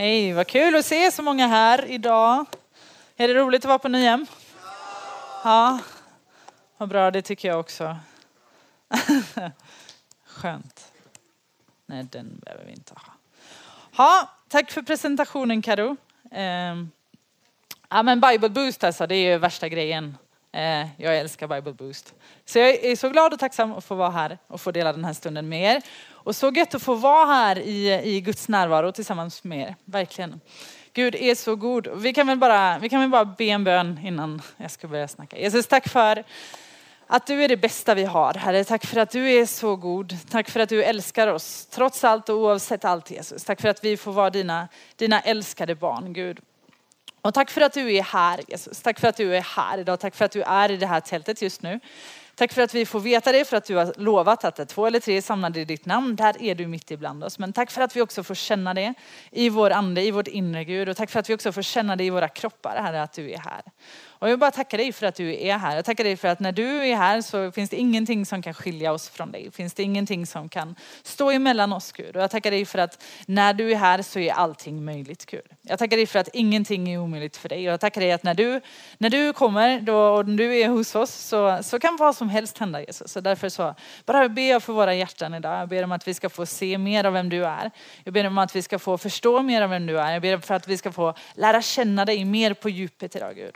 Hej, vad kul att se så många här idag. Är det roligt att vara på Nyhem? Ja, vad bra, det tycker jag också. Skönt. Nej, den behöver vi inte ha. Ja, tack för presentationen Karo. Ehm, ja, men Bible Boost alltså, det är ju värsta grejen. Eh, jag älskar Bible Boost. Så jag är så glad och tacksam att få vara här och få dela den här stunden med er. Och så gött att få vara här i, i Guds närvaro tillsammans med er. Verkligen. Gud är så god. Vi kan, väl bara, vi kan väl bara be en bön innan jag ska börja snacka. Jesus, tack för att du är det bästa vi har. Herre, tack för att du är så god. Tack för att du älskar oss trots allt och oavsett allt Jesus. Tack för att vi får vara dina, dina älskade barn, Gud. Och tack för att du är här Jesus. Tack för att du är här idag. Tack för att du är i det här tältet just nu. Tack för att vi får veta det, för att du har lovat att det två eller tre är samlade i ditt namn, där är du mitt ibland oss. Men tack för att vi också får känna det i vår ande, i vårt inre Gud. Och tack för att vi också får känna det i våra kroppar, Herre, att du är här. Och jag vill bara tacka dig för att du är här. Jag tackar dig för att när du är här så finns det ingenting som kan skilja oss från dig. Finns det ingenting som kan stå emellan oss Gud. Och jag tackar dig för att när du är här så är allting möjligt Gud. Jag tackar dig för att ingenting är omöjligt för dig. Och jag tackar dig att när du, när du kommer då, och du är hos oss så, så kan vad som helst hända Jesus. Så därför så bara ber jag för våra hjärtan idag. Jag ber om att vi ska få se mer av vem du är. Jag ber om att vi ska få förstå mer av vem du är. Jag ber för att vi ska få lära känna dig mer på djupet idag Gud.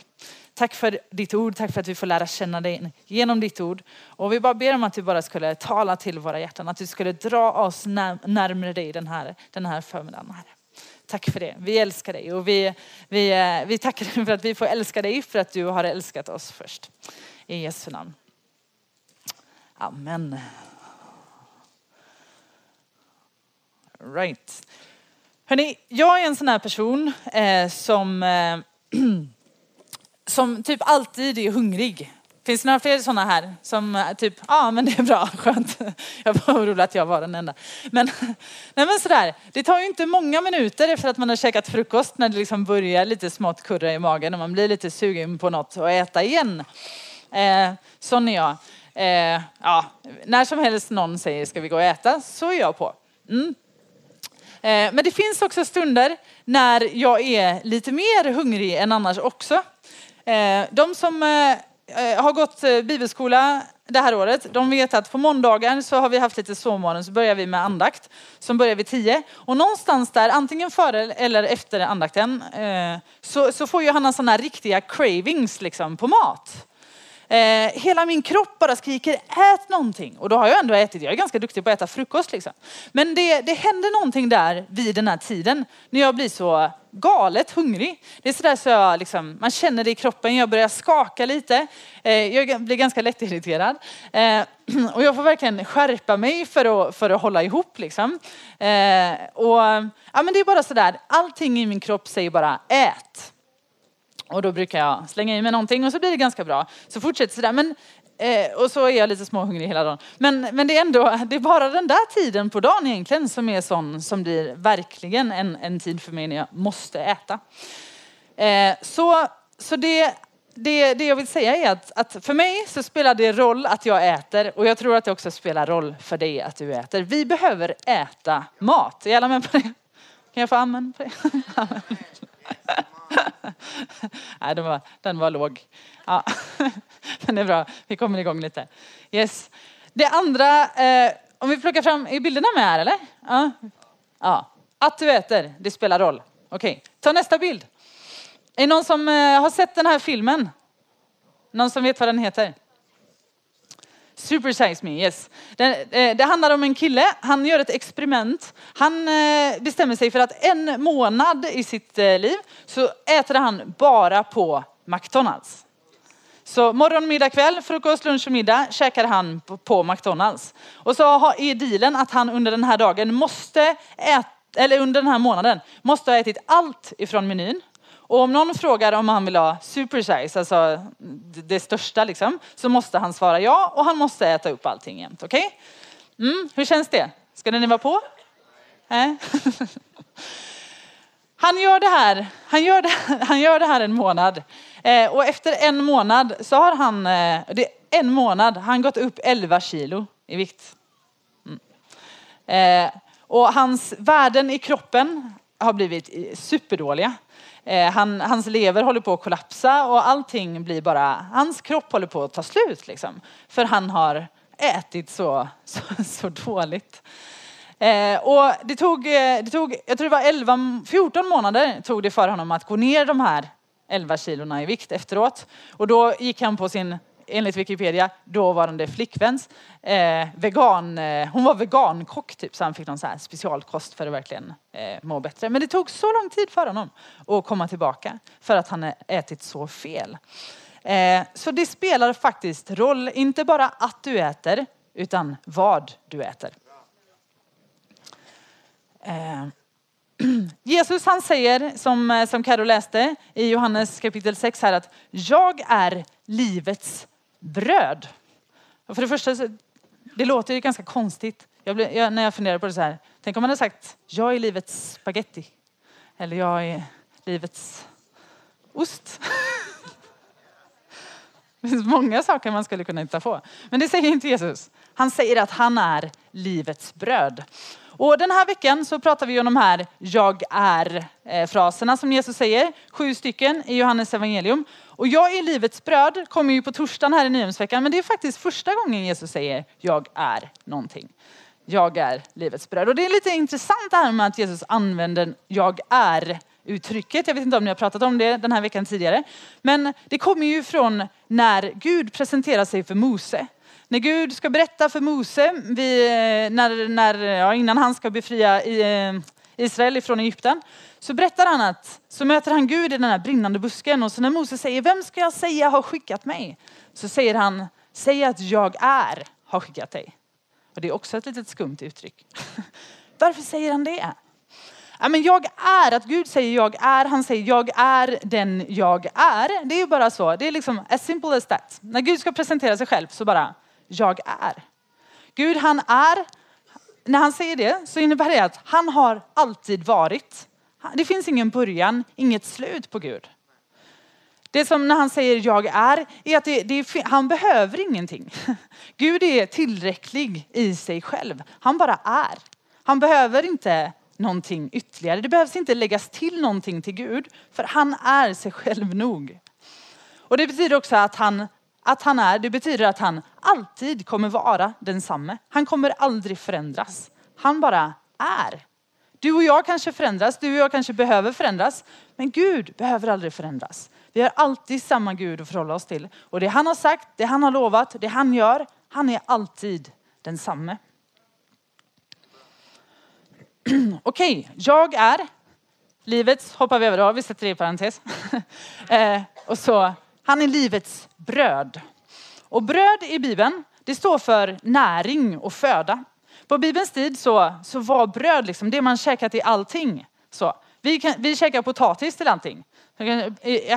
Tack för ditt ord, tack för att vi får lära känna dig genom ditt ord. Och vi bara ber om att du bara skulle tala till våra hjärtan, att du skulle dra oss närmare dig den här, den här förmiddagen. Herre. Tack för det. Vi älskar dig och vi, vi, eh, vi tackar dig för att vi får älska dig för att du har älskat oss först. I Jesu namn. Amen. Right. Hörrni, jag är en sån här person eh, som eh, som typ alltid är hungrig. Finns det några fler sådana här som eh, typ, ja ah, men det är bra, skönt. Jag var orolig att jag var den enda. Men, nej men sådär, det tar ju inte många minuter efter att man har käkat frukost när det liksom börjar lite smått kurra i magen och man blir lite sugen på något att äta igen. Eh, sån är jag. Eh, ja, när som helst någon säger ska vi gå och äta så är jag på. Mm. Eh, men det finns också stunder när jag är lite mer hungrig än annars också. Eh, de som eh, Eh, har gått eh, bibelskola det här året, de vet att på måndagar så har vi haft lite sovmorgon, så börjar vi med andakt som börjar vid tio. Och någonstans där, antingen före eller efter andakten, eh, så, så får Johanna sådana riktiga cravings liksom på mat. Eh, hela min kropp bara skriker ät någonting. Och då har jag ändå ätit, jag är ganska duktig på att äta frukost liksom. Men det, det händer någonting där vid den här tiden när jag blir så galet hungrig. Det är sådär så jag liksom, man känner det i kroppen, jag börjar skaka lite. Eh, jag blir ganska lättirriterad. Eh, och jag får verkligen skärpa mig för att, för att hålla ihop liksom. Eh, och ja, men det är bara sådär, allting i min kropp säger bara ät. Och då brukar jag slänga i mig någonting och så blir det ganska bra. Så fortsätter sådär. Men, eh, och så är jag lite småhungrig hela dagen. Men, men det är ändå, det är bara den där tiden på dagen egentligen som är sån som blir verkligen en, en tid för mig när jag måste äta. Eh, så, så det, det, det jag vill säga är att, att för mig så spelar det roll att jag äter och jag tror att det också spelar roll för dig att du äter. Vi behöver äta mat. Är alla med på det? Kan jag få amen på det? Nej, den var, den var låg. Ja. Men det är bra, vi kommer igång lite. Yes. Det andra, eh, om vi plockar fram, är bilderna med här eller? Ja. ja. Att du äter, det spelar roll. Okej, okay. ta nästa bild. Är det någon som eh, har sett den här filmen? Någon som vet vad den heter? Super Size Me, yes. Det, eh, det, handlar om en kille, han gör ett experiment. Han eh, bestämmer sig för att en månad i sitt eh, liv så äter han bara på McDonalds. Så morgon, middag, kväll, frukost, lunch och middag käkar han på McDonalds. Och så är dealen att han under den här dagen måste äta, eller under den här månaden, måste ha ätit allt ifrån menyn och om någon frågar om han vill ha supersize, alltså det största liksom, så måste han svara ja och han måste äta upp allting jämt. Okej? Okay? Mm, hur känns det? Ska ni vara på? Äh? Han gör det här, han gör det, han gör det här en månad. Eh, och efter en månad så har han, eh, det en månad, han gått upp 11 kilo i vikt. Mm. Eh, och hans värden i kroppen har blivit superdåliga. Eh, han, hans lever håller på att kollapsa och allting blir bara, hans kropp håller på att ta slut liksom. För han har ätit så, så, så dåligt. Eh, och det tog, eh, det tog, jag tror det var 11, 14 månader tog det för honom att gå ner de här 11 kilona i vikt efteråt. Och då gick han på sin enligt Wikipedia, dåvarande flickväns eh, vegan, eh, hon var vegankock typ så han fick någon så här specialkost för att verkligen eh, må bättre. Men det tog så lång tid för honom att komma tillbaka för att han ätit så fel. Eh, så det spelar faktiskt roll, inte bara att du äter utan vad du äter. Eh, Jesus han säger, som, eh, som Karo läste i Johannes kapitel 6 här att jag är livets bröd. För det första, det låter ju ganska konstigt. Jag blev, jag, när jag funderar på det så här, tänk om man hade sagt jag är livets spaghetti. Eller jag är livets ost. Det finns många saker man skulle kunna hitta på. Men det säger inte Jesus. Han säger att han är livets bröd. Och den här veckan så pratar vi om de här jag är-fraserna eh, som Jesus säger. Sju stycken i Johannes evangelium. Och jag är livets bröd kommer ju på torsdagen här i Nyhemsveckan. Men det är faktiskt första gången Jesus säger jag är någonting. Jag är livets bröd. Och det är lite intressant det här med att Jesus använder jag är uttrycket. Jag vet inte om ni har pratat om det den här veckan tidigare. Men det kommer ju från när Gud presenterar sig för Mose. När Gud ska berätta för Mose, vi, eh, när, när, ja, innan han ska befria eh, Israel ifrån Egypten, så berättar han att, så möter han Gud i den här brinnande busken och så när Mose säger, vem ska jag säga har skickat mig? Så säger han, säg att jag är har skickat dig. Och det är också ett litet skumt uttryck. Varför säger han det? Ja, men jag är, att Gud säger jag är, han säger jag är den jag är. Det är ju bara så, det är liksom as simple as that. När Gud ska presentera sig själv så bara, jag är. Gud han är, när han säger det så innebär det att han har alltid varit. Det finns ingen början, inget slut på Gud. Det som när han säger jag är, är att det, det, han behöver ingenting. Gud är tillräcklig i sig själv. Han bara är. Han behöver inte någonting ytterligare. Det behövs inte läggas till någonting till Gud, för han är sig själv nog. Och det betyder också att han, att han är, det betyder att han alltid kommer vara densamme. Han kommer aldrig förändras. Han bara är. Du och jag kanske förändras, du och jag kanske behöver förändras, men Gud behöver aldrig förändras. Vi har alltid samma Gud att förhålla oss till. Och det han har sagt, det han har lovat, det han gör, han är alltid densamme. Okej, okay, jag är livets, hoppar vi över då, vi sätter det i parentes. eh, och så, han är livets bröd. Och bröd i Bibeln, det står för näring och föda. På Bibelns tid så, så var bröd liksom det man käkade till allting. Så, vi, kan, vi käkar potatis till allting.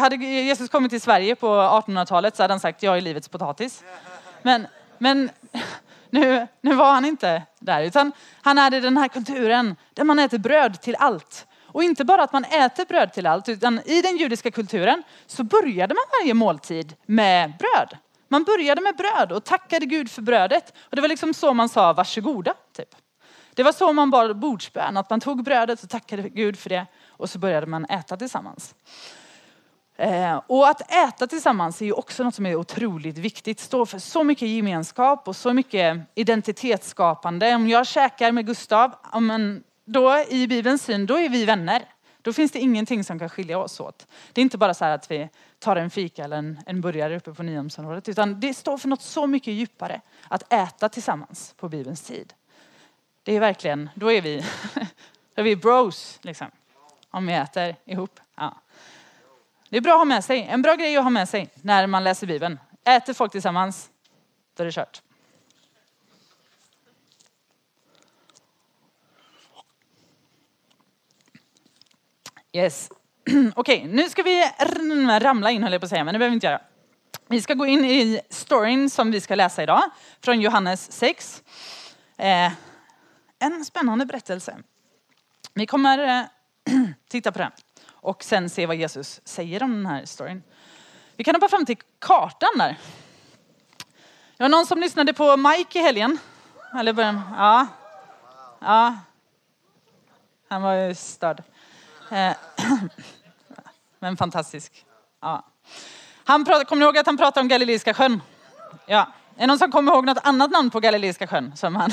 Hade Jesus kommit till Sverige på 1800-talet så hade han sagt jag är livets potatis. Men, men nu, nu var han inte där, utan han är i den här kulturen där man äter bröd till allt. Och inte bara att man äter bröd till allt, utan i den judiska kulturen så började man varje måltid med bröd. Man började med bröd och tackade Gud för brödet. Och det var liksom så man sa varsågoda. Typ. Det var så man bad bordsbön, att man tog brödet och tackade Gud för det och så började man äta tillsammans. Eh, och att äta tillsammans är ju också något som är otroligt viktigt. Står för så mycket gemenskap och så mycket identitetsskapande. Om jag käkar med Gustav, då i Bibelns syn, då är vi vänner. Då finns det ingenting som kan skilja oss åt. Det är inte bara så här att vi tar en fika eller en, en burgare uppe på Nyhamnsområdet. Utan det står för något så mycket djupare. Att äta tillsammans på Bibelns tid. Det är verkligen, då är vi, då är vi bros liksom. Om vi äter ihop. Ja. Det är bra att ha med sig. En bra grej att ha med sig när man läser Bibeln. Äter folk tillsammans, då är det kört. Yes. Okej, okay, nu ska vi ramla in höll jag på att säga, men det behöver vi inte göra. Vi ska gå in i storyn som vi ska läsa idag från Johannes 6. Eh, en spännande berättelse. Vi kommer eh, titta på den och sen se vad Jesus säger om den här storyn. Vi kan hoppa fram till kartan där. Det var någon som lyssnade på Mike i helgen. Eller ja. ja. Han var ju störd. Eh, Men fantastisk. Ja. Han pratar, kommer ni ihåg att han pratade om Galileiska sjön? Ja. Är det någon som kommer ihåg något annat namn på Galileiska sjön? Som han...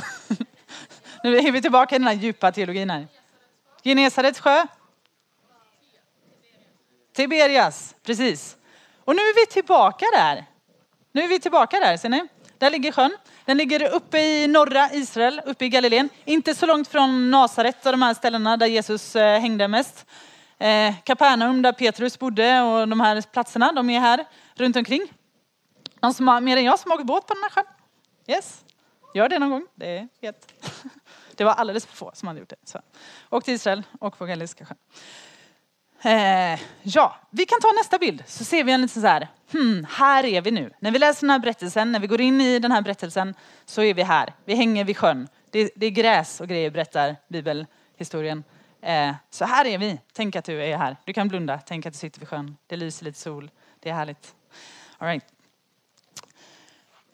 nu är vi tillbaka i den här djupa teologin här. Genesarets sjö? Tiberias, precis. Och nu är vi tillbaka där. Nu är vi tillbaka där, ser ni? Där ligger sjön. Den ligger uppe i norra Israel, uppe i Galileen. Inte så långt från Nasaret och de här ställena där Jesus eh, hängde mest. Eh, Kapernaum där Petrus bodde och de här platserna, de är här runt omkring. Någon som har, mer än jag som har åkt båt på den här sjön. Yes, gör det någon gång. Det är helt... Det var alldeles för få som hade gjort det. Så. Åk till Israel, åk på Galileiska sjön. Eh, ja, vi kan ta nästa bild så ser vi en liten så här, hmm, här är vi nu. När vi läser den här berättelsen, när vi går in i den här berättelsen så är vi här. Vi hänger vid sjön. Det, det är gräs och grejer berättar bibelhistorien. Eh, så här är vi. Tänk att du är här. Du kan blunda. Tänk att du sitter vid sjön. Det lyser lite sol. Det är härligt. All right.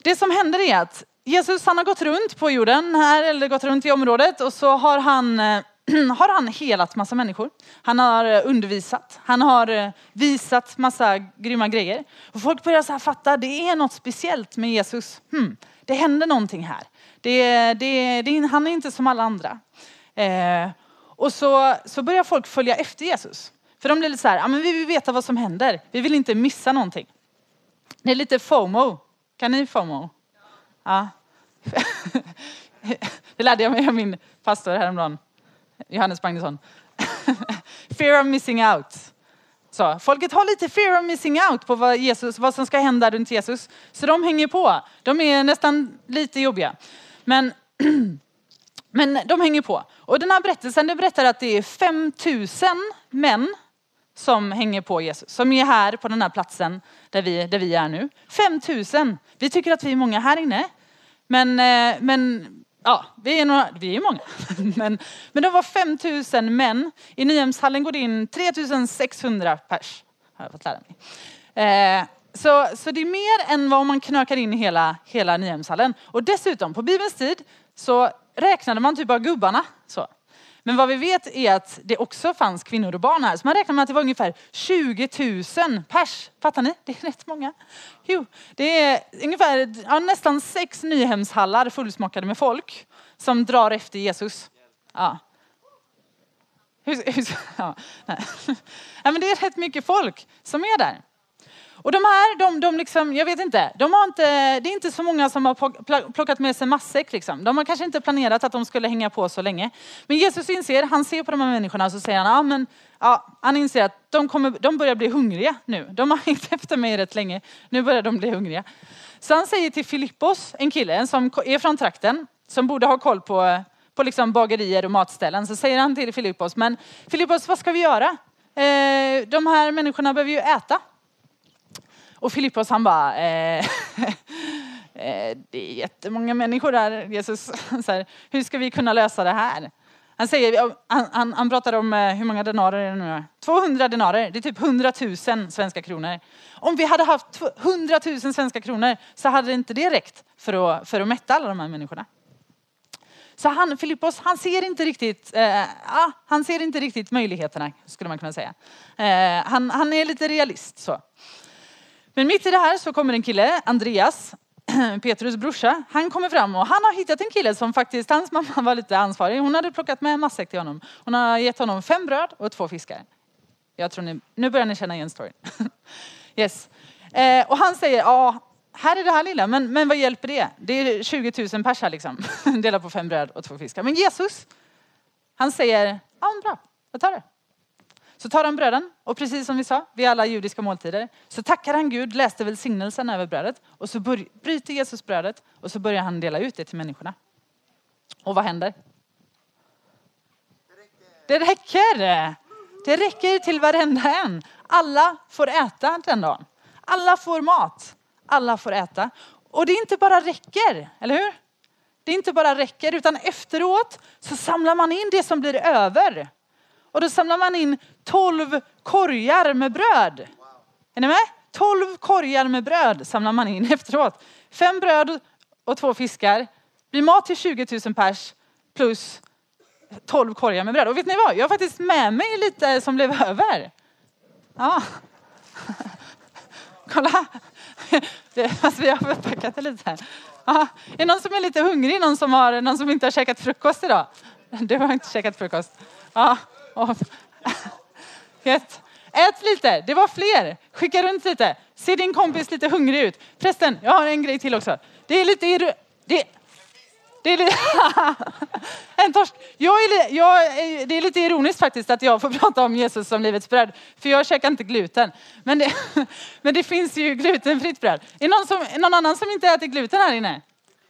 Det som händer är att Jesus han har gått runt på jorden här, eller gått runt i området och så har han eh, har han helat massa människor. Han har eh, undervisat, han har eh, visat massa grymma grejer. Och folk börjar så här fatta, det är något speciellt med Jesus. Hmm, det händer någonting här. Det, det, det, han är inte som alla andra. Eh, och så, så börjar folk följa efter Jesus. För de blir lite så här, ja, men vi vill veta vad som händer. Vi vill inte missa någonting. Det är lite FOMO. Kan ni FOMO? Ja. Det lärde jag mig av min pastor häromdagen. Johannes Magnusson. fear of missing out. Så, folket har lite fear of missing out på vad, Jesus, vad som ska hända runt Jesus. Så de hänger på. De är nästan lite jobbiga. Men, men de hänger på. Och den här berättelsen den berättar att det är 5000 män som hänger på Jesus. Som är här på den här platsen där vi, där vi är nu. 5000. Vi tycker att vi är många här inne. Men, eh, men Ja, vi är, några, vi är många. Men, men det var 5000 män. I Nyhemshallen går det in 3600 pers. Har jag fått lära mig. Eh, så, så det är mer än vad man knökar in i hela, hela Nyhemshallen. Och dessutom, på Bibelns tid så räknade man typ bara gubbarna. Så. Men vad vi vet är att det också fanns kvinnor och barn här. Så man räknar med att det var ungefär 20 000 pers. Fattar ni? Det är rätt många. Jo, det är ungefär ja, nästan sex Nyhemshallar fullsmockade med folk som drar efter Jesus. Ja. Hur, hur, ja, nej. ja, men det är rätt mycket folk som är där. Och de här, de, de liksom, jag vet inte, de har inte, det är inte så många som har plockat med sig matsäck. Liksom. De har kanske inte planerat att de skulle hänga på så länge. Men Jesus inser, han ser på de här människorna och så säger han, ja, men, ja, han inser att de, kommer, de börjar bli hungriga nu. De har hängt efter mig rätt länge, nu börjar de bli hungriga. Så han säger till Filippos, en kille som är från trakten, som borde ha koll på, på liksom bagerier och matställen, så säger han till Filippos, men Filippos vad ska vi göra? Eh, de här människorna behöver ju äta. Och Filippos han bara, eh, eh, det är jättemånga människor där Jesus. Så här, hur ska vi kunna lösa det här? Han, säger, han, han, han pratar om eh, hur många denarer är det nu 200 denarer, det är typ 100 000 svenska kronor. Om vi hade haft 100 000 svenska kronor så hade inte det räckt för att, för att mätta alla de här människorna. Så han, Filippos, han ser inte riktigt, eh, ah, han ser inte riktigt möjligheterna skulle man kunna säga. Eh, han, han är lite realist så. Men mitt i det här så kommer en kille, Andreas, Petrus brorsa, han kommer fram och han har hittat en kille som faktiskt, hans mamma var lite ansvarig. Hon hade plockat med matsäck till honom. Hon har gett honom fem bröd och två fiskar. Jag tror ni, nu börjar ni känna igen storyn. yes. Eh, och han säger, ja, här är det här lilla, men, men vad hjälper det? Det är 20 000 pers här liksom. Dela på fem bröd och två fiskar. Men Jesus, han säger, ja bra, jag tar det. Så tar han bröden och precis som vi sa vid alla judiska måltider så tackar han Gud, läste välsignelsen över brödet och så bryter Jesus brödet och så börjar han dela ut det till människorna. Och vad händer? Det räcker! Det räcker till varenda en. Alla får äta den dagen. Alla får mat. Alla får äta. Och det inte bara räcker, eller hur? Det inte bara räcker utan efteråt så samlar man in det som blir över. Och då samlar man in 12 korgar med bröd. Är ni med? 12 korgar med bröd samlar man in efteråt. Fem bröd och två fiskar. Blir mat till 20 000 pers plus 12 korgar med bröd. Och vet ni vad? Jag har faktiskt med mig lite som blev över. Ja. Kolla. Fast vi har förpackat det lite här. Ja. Är det någon som är lite hungrig? Någon som, har, någon som inte har käkat frukost idag? Du har inte käkat frukost? Ja. Ett. Ät lite, det var fler. Skicka runt lite. Se din kompis lite hungrig ut. Förresten, jag har en grej till också. Det är lite... Det, det är lite, en torsk. Jag är, jag, det är lite ironiskt faktiskt att jag får prata om Jesus som livets bröd. För jag käkar inte gluten. Men det, men det finns ju glutenfritt bröd. Är någon, som, någon annan som inte äter gluten här inne?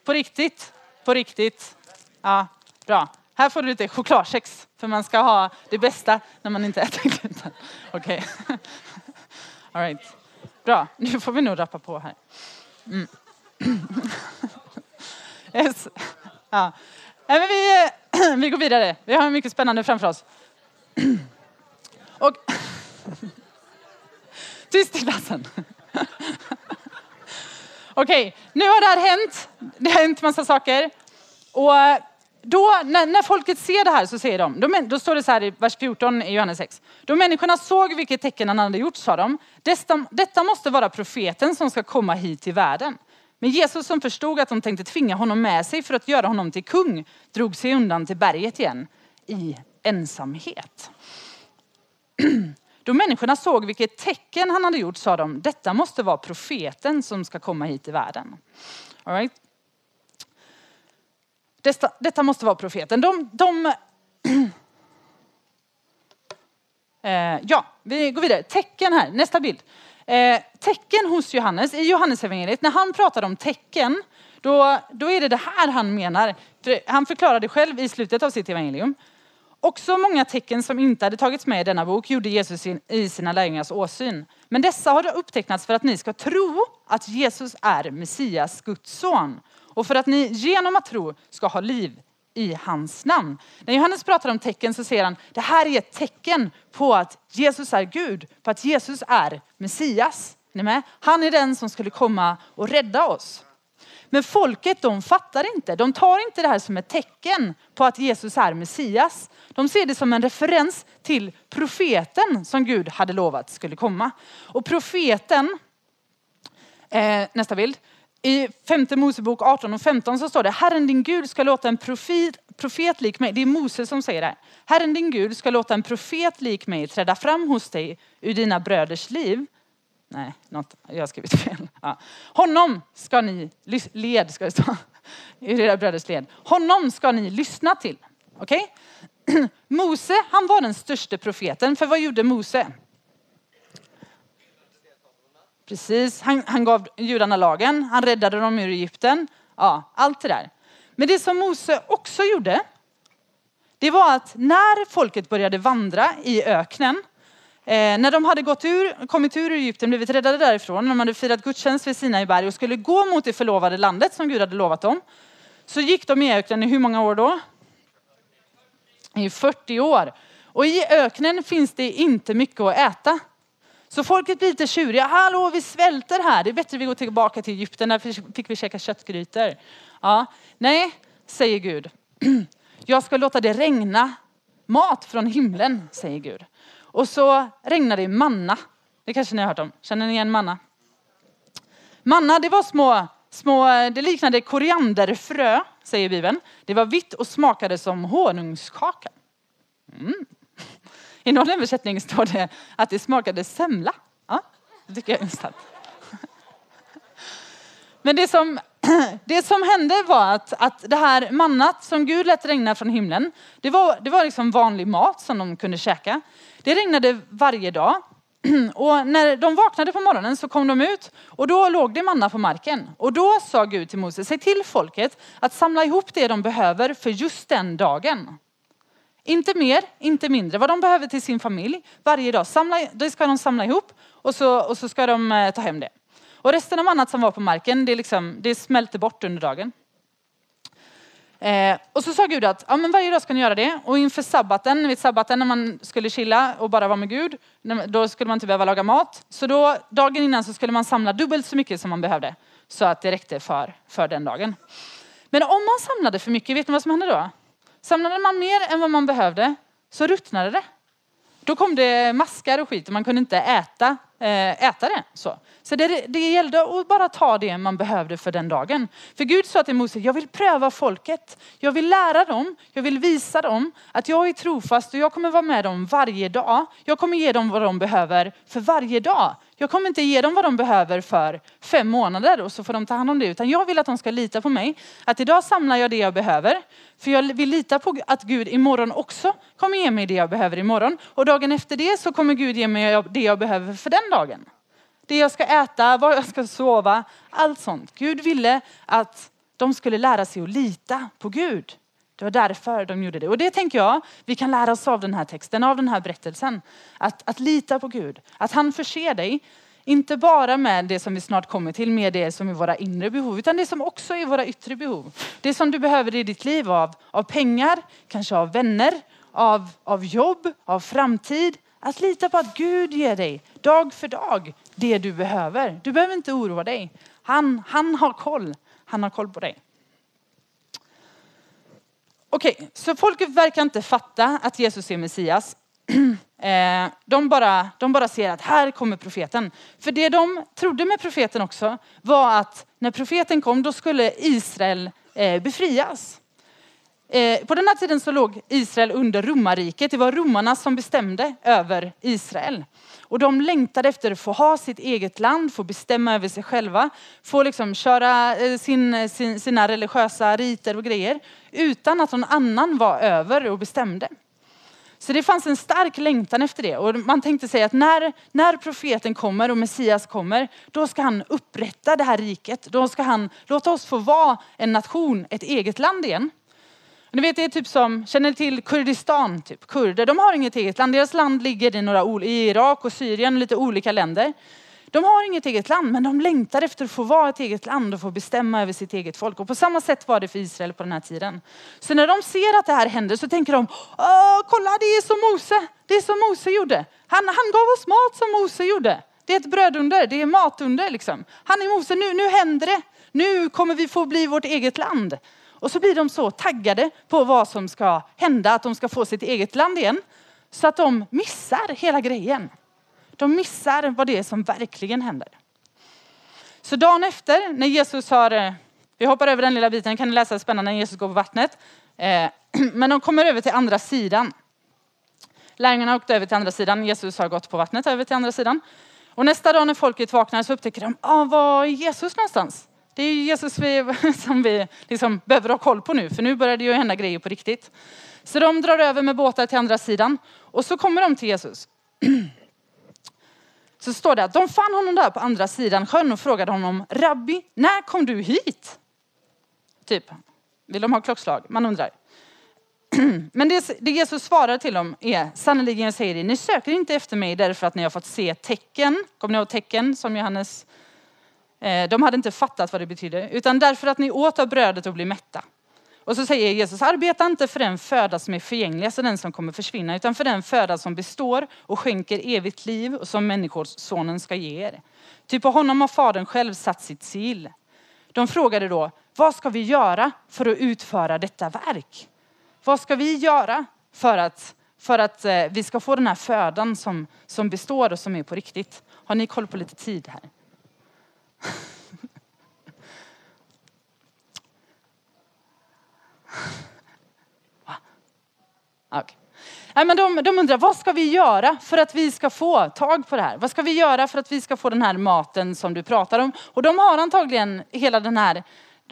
På riktigt? På riktigt? Ja, bra. Här får du lite chokladkex. För man ska ha det bästa när man inte äter gluten. Okej. Okay. All right. Bra, nu får vi nog rappa på här. Mm. Yes. Ja. Men vi, vi går vidare. Vi har mycket spännande framför oss. Och... Tyst i klassen. Okej, nu har det här hänt. Det har hänt massa saker. Och då, när, när, folket ser det här så säger de, då, då står det så här i vers 14 i Johannes 6. Då människorna såg vilket tecken han hade gjort sa de, detta, detta måste vara profeten som ska komma hit till världen. Men Jesus som förstod att de tänkte tvinga honom med sig för att göra honom till kung drog sig undan till berget igen i ensamhet. Då människorna såg vilket tecken han hade gjort sa de, detta måste vara profeten som ska komma hit till världen. All right? Detta, detta måste vara profeten. De, de eh, ja, vi går vidare. Tecken här, nästa bild. Eh, tecken hos Johannes, i Johannesevangeliet, när han pratar om tecken, då, då är det det här han menar. För han förklarade själv i slutet av sitt evangelium. Också många tecken som inte hade tagits med i denna bok gjorde Jesus i sina lärjungars åsyn. Men dessa har upptecknats för att ni ska tro att Jesus är Messias, Guds son. Och för att ni genom att tro ska ha liv i hans namn. När Johannes pratar om tecken så säger han, det här är ett tecken på att Jesus är Gud, på att Jesus är Messias. Ni med? Han är den som skulle komma och rädda oss. Men folket de fattar inte, de tar inte det här som ett tecken på att Jesus är Messias. De ser det som en referens till profeten som Gud hade lovat skulle komma. Och profeten, eh, nästa bild, i femte Mosebok 18 och 15 så står det, Herren din Gud ska låta en profet, profet lik mig, det är Mose som säger det. Herren din Gud ska låta en profet lik mig träda fram hos dig ur dina bröders liv. Nej, något, jag har skrivit fel. Ja. Honom ska ni, led ska det stå, ur era bröders led. Honom ska ni lyssna till. Okej? Okay? Mose, han var den största profeten, för vad gjorde Mose? Precis, han, han gav judarna lagen, han räddade dem ur Egypten. Ja, allt det där. Men det som Mose också gjorde, det var att när folket började vandra i öknen, eh, när de hade gått ur, kommit ur Egypten, blivit räddade därifrån, när de hade firat gudstjänst vid Sinai berg och skulle gå mot det förlovade landet som Gud hade lovat dem, så gick de i öknen i hur många år då? I 40 år. Och i öknen finns det inte mycket att äta. Så folket blir lite tjuriga. Hallå, vi svälter här. Det är bättre att vi går tillbaka till Egypten. Där fick vi käka köttgrytor. Ja, nej, säger Gud. Jag ska låta det regna mat från himlen, säger Gud. Och så regnar det manna. Det kanske ni har hört om. Känner ni igen manna? Manna, det var små, små det liknade korianderfrö, säger Bibeln. Det var vitt och smakade som honungskaka. Mm. I någon översättning står det att det smakade semla. Ja, det tycker jag är intressant. Men det som, det som hände var att, att det här mannat som Gud lät regna från himlen, det var, det var liksom vanlig mat som de kunde käka. Det regnade varje dag. Och när de vaknade på morgonen så kom de ut och då låg det manna på marken. Och då sa Gud till Moses, säg till folket att samla ihop det de behöver för just den dagen. Inte mer, inte mindre. Vad de behöver till sin familj varje dag, samla, det ska de samla ihop och så, och så ska de eh, ta hem det. Och resten av annat som var på marken, det, liksom, det smälter bort under dagen. Eh, och så sa Gud att ja, men varje dag ska ni göra det. Och inför sabbaten, vid sabbaten när man skulle chilla och bara vara med Gud, då skulle man inte behöva laga mat. Så då, dagen innan så skulle man samla dubbelt så mycket som man behövde. Så att det räckte för, för den dagen. Men om man samlade för mycket, vet ni vad som hände då? Samlade man mer än vad man behövde så ruttnade det. Då kom det maskar och skit och man kunde inte äta, eh, äta det. Så, så det, det gällde att bara ta det man behövde för den dagen. För Gud sa till Mose, jag vill pröva folket. Jag vill lära dem, jag vill visa dem att jag är trofast och jag kommer vara med dem varje dag. Jag kommer ge dem vad de behöver för varje dag. Jag kommer inte ge dem vad de behöver för fem månader och så får de ta hand om det. Utan jag vill att de ska lita på mig. Att idag samlar jag det jag behöver. För jag vill lita på att Gud imorgon också kommer ge mig det jag behöver imorgon. Och dagen efter det så kommer Gud ge mig det jag behöver för den dagen. Det jag ska äta, var jag ska sova, allt sånt. Gud ville att de skulle lära sig att lita på Gud. Det var därför de gjorde det. Och det tänker jag, vi kan lära oss av den här texten, av den här berättelsen. Att, att lita på Gud. Att han förser dig, inte bara med det som vi snart kommer till, med det som är våra inre behov, utan det som också är våra yttre behov. Det som du behöver i ditt liv av, av pengar, kanske av vänner, av, av jobb, av framtid. Att lita på att Gud ger dig dag för dag det du behöver. Du behöver inte oroa dig. Han, han har koll. Han har koll på dig. Okej, okay, så folket verkar inte fatta att Jesus är Messias. Eh, de bara, de bara ser att här kommer profeten. För det de trodde med profeten också var att när profeten kom då skulle Israel eh, befrias. Eh, på den här tiden så låg Israel under romarriket. Det var romarna som bestämde över Israel. Och de längtade efter att få ha sitt eget land, få bestämma över sig själva, få liksom köra eh, sin, sin, sina religiösa riter och grejer utan att någon annan var över och bestämde. Så det fanns en stark längtan efter det. Och man tänkte sig att när, när profeten kommer och Messias kommer, då ska han upprätta det här riket. Då ska han låta oss få vara en nation, ett eget land igen. Ni vet, det är typ som, känner ni till Kurdistan, typ. kurder, de har inget eget land. Deras land ligger i, några, i Irak och Syrien, lite olika länder. De har inget eget land, men de längtar efter att få vara ett eget land och få bestämma över sitt eget folk. Och på samma sätt var det för Israel på den här tiden. Så när de ser att det här händer så tänker de, kolla det är som Mose, det är som Mose gjorde. Han, han gav oss mat som Mose gjorde. Det är ett brödunder, det är matunder liksom. Han är Mose, nu, nu händer det. Nu kommer vi få bli vårt eget land. Och så blir de så taggade på vad som ska hända, att de ska få sitt eget land igen. Så att de missar hela grejen. De missar vad det är som verkligen händer. Så dagen efter när Jesus har, eh, vi hoppar över den lilla biten, kan ni läsa spännande när Jesus går på vattnet. Eh, men de kommer över till andra sidan. Lärjungarna har åkt över till andra sidan, Jesus har gått på vattnet över till andra sidan. Och nästa dag när folket vaknar så upptäcker de, ah, var är Jesus någonstans? Det är Jesus vi, som vi liksom behöver ha koll på nu, för nu börjar det ju hända grejer på riktigt. Så de drar över med båtar till andra sidan och så kommer de till Jesus. Så står det att de fann honom där på andra sidan sjön och frågade honom, Rabbi, när kom du hit? Typ, vill de ha klockslag? Man undrar. Men det, det Jesus svarar till dem är, sannerligen jag säger det, ni söker inte efter mig därför att ni har fått se tecken. Kommer ni ihåg tecken som Johannes Eh, de hade inte fattat vad det betydde, utan därför att ni åt av brödet och blev mätta. Och så säger Jesus, arbeta inte för den föda som är förgänglig, alltså den som kommer försvinna, utan för den föda som består och skänker evigt liv och som människosonen ska ge er. Ty på honom har fadern själv satt sitt sigill. De frågade då, vad ska vi göra för att utföra detta verk? Vad ska vi göra för att, för att eh, vi ska få den här födan som, som består och som är på riktigt? Har ni koll på lite tid här? Ah, okay. Nej, men de, de undrar, vad ska vi göra för att vi ska få tag på det här? Vad ska vi göra för att vi ska få den här maten som du pratar om? Och de har antagligen hela den här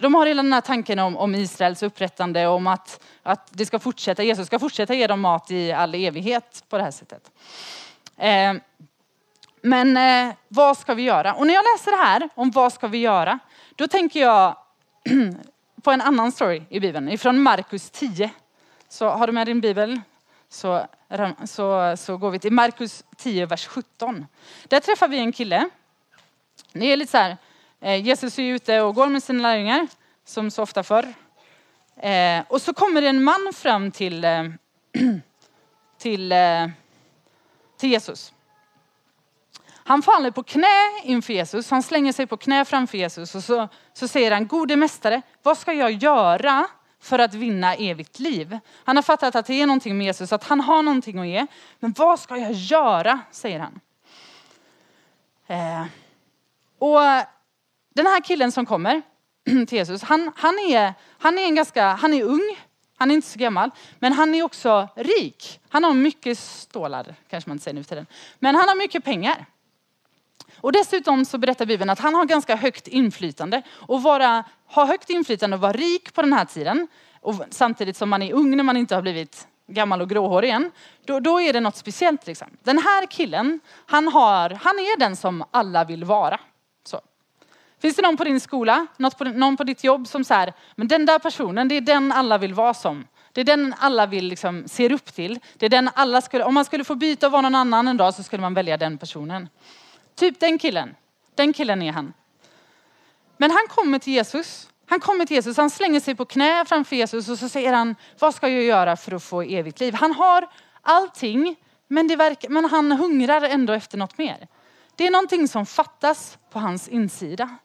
de har hela den här tanken om, om Israels upprättande, om att, att det ska fortsätta, Jesus ska fortsätta ge dem mat i all evighet på det här sättet. Eh, men eh, vad ska vi göra? Och när jag läser det här om vad ska vi göra, då tänker jag på en annan story i Bibeln, ifrån Markus 10. Så har du med din bibel så, så, så går vi till Markus 10, vers 17. Där träffar vi en kille. Det är lite så här, eh, Jesus är ute och går med sina lärjungar, som så ofta förr. Eh, och så kommer en man fram till, eh, till, eh, till Jesus. Han faller på knä inför Jesus, han slänger sig på knä framför Jesus och så, så säger han, gode mästare, vad ska jag göra för att vinna evigt liv. Han har fattat att det är någonting med Jesus, att han har någonting att ge. Men vad ska jag göra, säger han. Eh, och den här killen som kommer till Jesus, han, han, är, han är en ganska, han är ung, han är inte så gammal, men han är också rik. Han har mycket stålar, kanske man inte säger nu för tiden. Men han har mycket pengar. Och dessutom så berättar Bibeln att han har ganska högt inflytande. Och vara, ha högt inflytande och vara rik på den här tiden, och samtidigt som man är ung när man inte har blivit gammal och gråhårig än. då, då är det något speciellt. Liksom. Den här killen, han, har, han är den som alla vill vara. Så. Finns det någon på din skola, något på, någon på ditt jobb som säger, men den där personen, det är den alla vill vara som. Det är den alla vill liksom, ser upp till. Det är den alla skulle, om man skulle få byta och vara någon annan en dag så skulle man välja den personen. Typ den killen. Den killen är han. Men han kommer till Jesus. Han kommer till Jesus, han slänger sig på knä framför Jesus och så säger han, vad ska jag göra för att få evigt liv? Han har allting, men, det verkar, men han hungrar ändå efter något mer. Det är någonting som fattas på hans insida.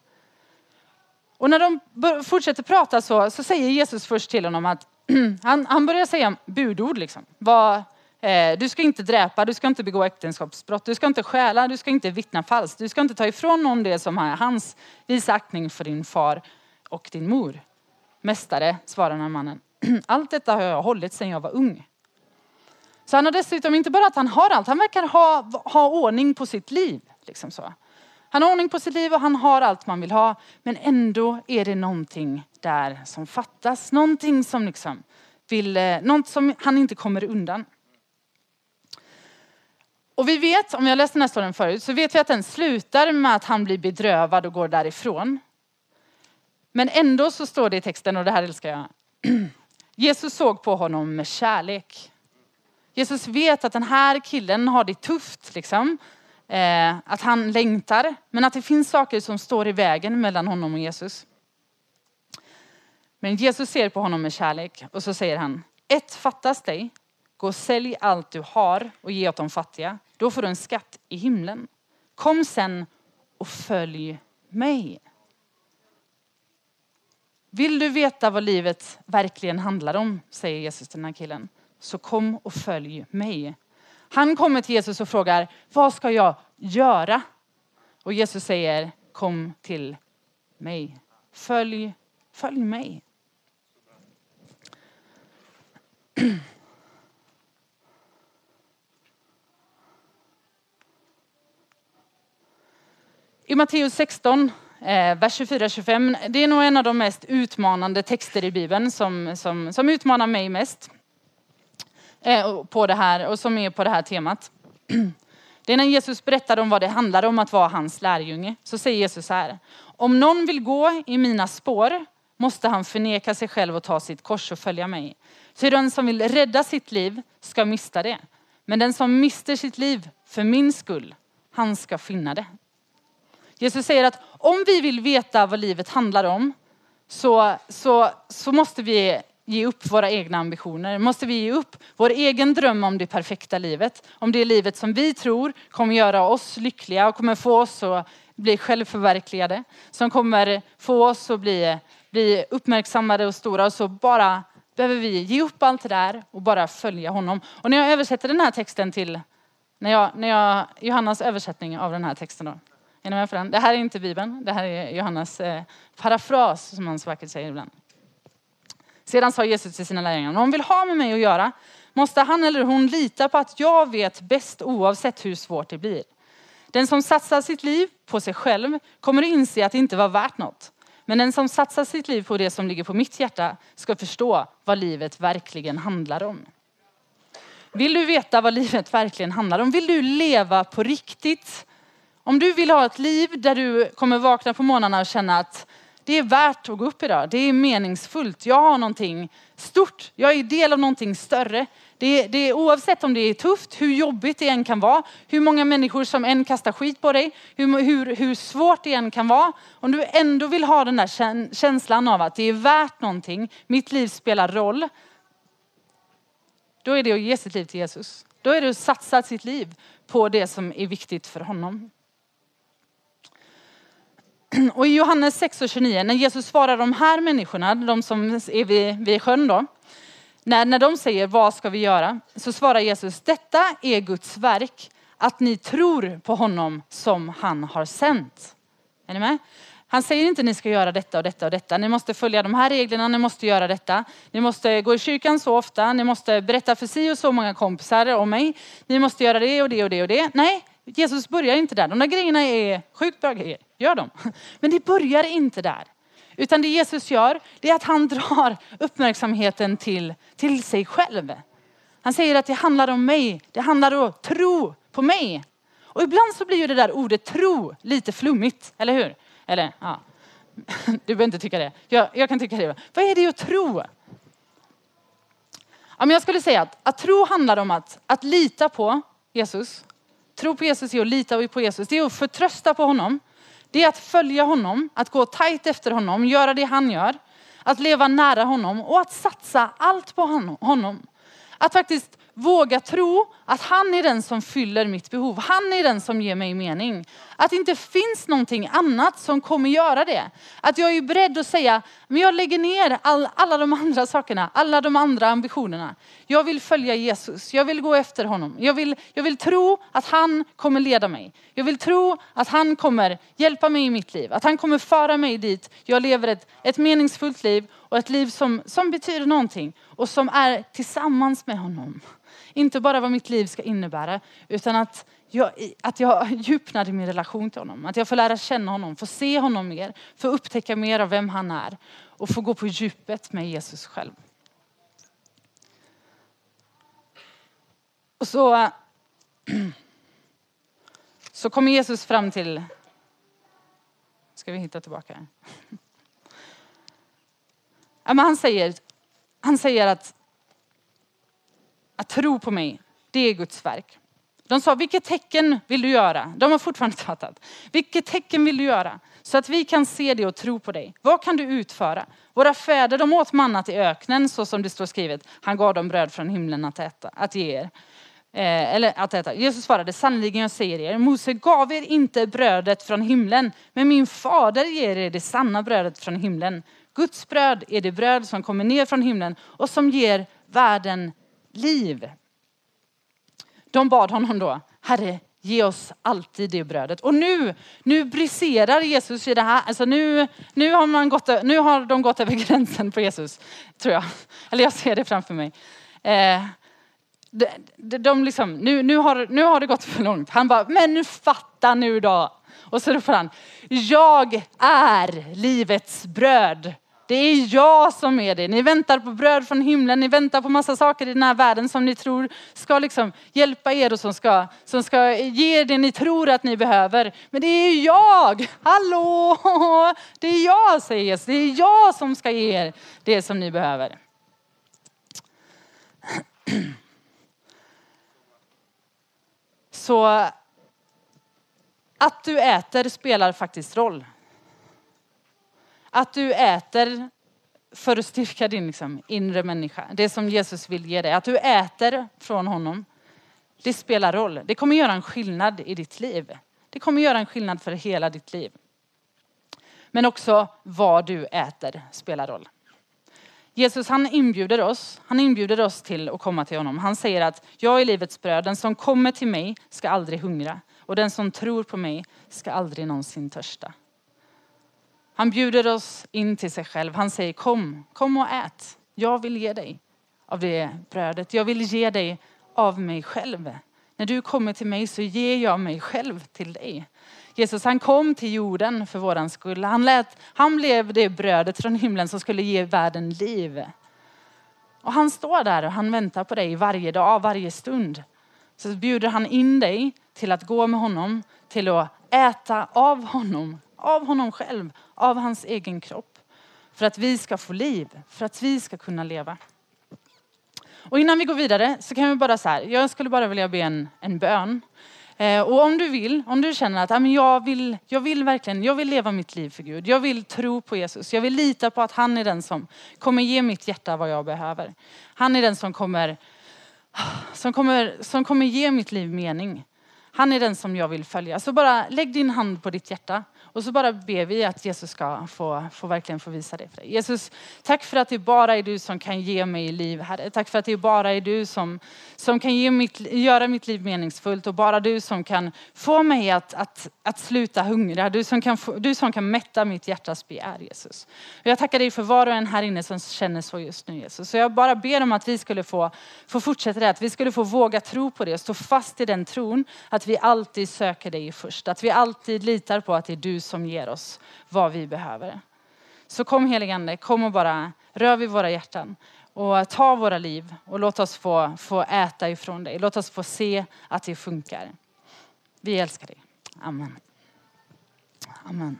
Och när de fortsätter prata så, så säger Jesus först till honom att han, han börjar säga budord. Liksom. Vad, Eh, du ska inte dräpa, du ska inte begå äktenskapsbrott, du ska inte stjäla, du ska inte vittna falskt, du ska inte ta ifrån någon det som är hans. Visa aktning för din far och din mor. Mästare, svarar den mannen. Allt detta har jag hållit sedan jag var ung. Så han har dessutom inte bara att han har allt, han verkar ha, ha ordning på sitt liv. Liksom så. Han har ordning på sitt liv och han har allt man vill ha. Men ändå är det någonting där som fattas. Någonting som liksom vill, eh, något som han inte kommer undan. Och vi vet, om jag läste den här storyn förut, så vet vi att den slutar med att han blir bedrövad och går därifrån. Men ändå så står det i texten, och det här älskar jag. Jesus såg på honom med kärlek. Jesus vet att den här killen har det tufft, liksom. Eh, att han längtar, men att det finns saker som står i vägen mellan honom och Jesus. Men Jesus ser på honom med kärlek och så säger han, ett fattas dig. Gå och sälj allt du har och ge åt de fattiga. Då får du en skatt i himlen. Kom sen och följ mig. Vill du veta vad livet verkligen handlar om, säger Jesus till den här killen, så kom och följ mig. Han kommer till Jesus och frågar, vad ska jag göra? Och Jesus säger, kom till mig. Följ, följ mig. I Matteus 16, eh, vers 24-25, det är nog en av de mest utmanande texter i Bibeln som, som, som utmanar mig mest eh, på det här och som är på det här temat. Det är när Jesus berättar om vad det handlar om att vara hans lärjunge. Så säger Jesus så här. Om någon vill gå i mina spår måste han förneka sig själv och ta sitt kors och följa mig. Ty den som vill rädda sitt liv ska mista det. Men den som mister sitt liv för min skull, han ska finna det. Jesus säger att om vi vill veta vad livet handlar om så, så, så måste vi ge upp våra egna ambitioner. Måste vi ge upp vår egen dröm om det perfekta livet. Om det livet som vi tror kommer göra oss lyckliga och kommer få oss att bli självförverkligade. Som kommer få oss att bli, bli uppmärksammade och stora. Och så bara behöver vi ge upp allt det där och bara följa honom. Och när jag översätter den här texten till, när jag, när jag, Johannas översättning av den här texten då. Är ni med på den? Det här är inte Bibeln, det här är Johannes eh, parafras som han så vackert säger ibland. Sedan sa Jesus till sina lärjungar, om de vill ha med mig att göra måste han eller hon lita på att jag vet bäst oavsett hur svårt det blir. Den som satsar sitt liv på sig själv kommer att inse att det inte var värt något. Men den som satsar sitt liv på det som ligger på mitt hjärta ska förstå vad livet verkligen handlar om. Vill du veta vad livet verkligen handlar om? Vill du leva på riktigt? Om du vill ha ett liv där du kommer vakna på morgnarna och känna att det är värt att gå upp idag. Det är meningsfullt. Jag har någonting stort. Jag är del av någonting större. Det det oavsett om det är tufft, hur jobbigt det än kan vara, hur många människor som än kastar skit på dig, hur, hur, hur svårt det än kan vara. Om du ändå vill ha den där känslan av att det är värt någonting, mitt liv spelar roll. Då är det att ge sitt liv till Jesus. Då är det att satsa sitt liv på det som är viktigt för honom. Och i Johannes 6 och 29, när Jesus svarar de här människorna, de som är vid, vid sjön då, när, när de säger vad ska vi göra? Så svarar Jesus, detta är Guds verk, att ni tror på honom som han har sänt. Är ni med? Han säger inte ni ska göra detta och detta och detta. Ni måste följa de här reglerna, ni måste göra detta. Ni måste gå i kyrkan så ofta, ni måste berätta för si och så många kompisar om mig. Ni måste göra det och det och det och det. Nej, Jesus börjar inte där. De där grejerna är sjukt bra grejer, gör de. Men det börjar inte där. Utan det Jesus gör, det är att han drar uppmärksamheten till, till sig själv. Han säger att det handlar om mig, det handlar om tro på mig. Och ibland så blir ju det där ordet tro lite flummigt, eller hur? Eller, ja. Du behöver inte tycka det. Jag, jag kan tycka det. Vad är det att tro? Ja, men jag skulle säga att, att tro handlar om att, att lita på Jesus. Tro på Jesus är att lita på Jesus. Det är att förtrösta på honom. Det är att följa honom, att gå tajt efter honom, göra det han gör. Att leva nära honom och att satsa allt på honom. Att faktiskt våga tro att han är den som fyller mitt behov. Han är den som ger mig mening. Att det inte finns någonting annat som kommer göra det. Att jag är beredd att säga, men jag lägger ner all, alla de andra sakerna, alla de andra ambitionerna. Jag vill följa Jesus, jag vill gå efter honom. Jag vill, jag vill tro att han kommer leda mig. Jag vill tro att han kommer hjälpa mig i mitt liv. Att han kommer föra mig dit jag lever ett, ett meningsfullt liv och ett liv som, som betyder någonting och som är tillsammans med honom. Inte bara vad mitt liv ska innebära, utan att jag, att jag djupnar i min relation till honom. Att jag får lära känna honom, får se honom mer, får upptäcka mer av vem han är och få gå på djupet med Jesus själv. Och så, så kommer Jesus fram till, ska vi hitta tillbaka? Ja, men han, säger, han säger att att tro på mig, det är Guds verk. De sa, vilket tecken vill du göra? De har fortfarande fattat. Vilket tecken vill du göra? Så att vi kan se det och tro på dig. Vad kan du utföra? Våra fäder de åt mannat i öknen så som det står skrivet. Han gav dem bröd från himlen att äta, att ge er. Eh, eller att äta. Jesus svarade, sannerligen jag säger er, Mose gav er inte brödet från himlen, men min fader ger er det sanna brödet från himlen. Guds bröd är det bröd som kommer ner från himlen och som ger världen liv. De bad honom då, Herre, ge oss alltid det brödet. Och nu, nu briserar Jesus i det här. Alltså nu, nu, har man gått, nu har de gått över gränsen på Jesus, tror jag. Eller jag ser det framför mig. Eh, de, de, de liksom, nu, nu, har, nu har det gått för långt. Han bara, men fatta nu då. Och så ropar han, jag är livets bröd. Det är jag som är det. Ni väntar på bröd från himlen, ni väntar på massa saker i den här världen som ni tror ska liksom hjälpa er och som ska, som ska ge er det ni tror att ni behöver. Men det är jag! Hallå! Det är jag säger Jesus. Det är jag som ska ge er det som ni behöver. Så att du äter spelar faktiskt roll. Att du äter för att styrka din liksom, inre människa. Det som Jesus vill ge dig. Att du äter från honom. Det spelar roll. Det kommer göra en skillnad i ditt liv. Det kommer göra en skillnad för hela ditt liv. Men också vad du äter spelar roll. Jesus han inbjuder oss, han inbjuder oss till att komma till honom. Han säger att jag är livets bröd, den som kommer till mig ska aldrig hungra och den som tror på mig ska aldrig någonsin törsta. Han bjuder oss in till sig själv. Han säger kom, kom och ät. Jag vill ge dig av det brödet. Jag vill ge dig av mig själv. När du kommer till mig så ger jag mig själv till dig. Jesus han kom till jorden för våran skull. Han, lät, han blev det brödet från himlen som skulle ge världen liv. Och han står där och han väntar på dig varje dag, varje stund. Så bjuder han in dig till att gå med honom, till att äta av honom, av honom själv, av hans egen kropp. För att vi ska få liv, för att vi ska kunna leva. Och innan vi går vidare så kan vi bara så här, jag skulle bara vilja be en, en bön. Eh, och om du vill, om du känner att ah, men jag, vill, jag vill verkligen, jag vill leva mitt liv för Gud. Jag vill tro på Jesus. Jag vill lita på att han är den som kommer ge mitt hjärta vad jag behöver. Han är den som kommer, som kommer, som kommer ge mitt liv mening. Han är den som jag vill följa. Så bara lägg din hand på ditt hjärta och så bara ber vi att Jesus ska få, få verkligen få visa det för dig. Jesus, tack för att det bara är du som kan ge mig liv, Herre. Tack för att det bara är du som, som kan ge mitt, göra mitt liv meningsfullt och bara du som kan få mig att, att, att sluta hungra. Du som, kan få, du som kan mätta mitt hjärtas begär, Jesus. Och jag tackar dig för var och en här inne som känner så just nu, Jesus. Så jag bara ber om att vi skulle få, få fortsätta det, att vi skulle få våga tro på det, stå fast i den tron, att vi alltid söker dig först. Att vi alltid litar på att det är du som ger oss vad vi behöver. Så kom heligande, kom och bara rör vid våra hjärtan och ta våra liv och låt oss få, få äta ifrån dig. Låt oss få se att det funkar. Vi älskar dig. Amen. Amen.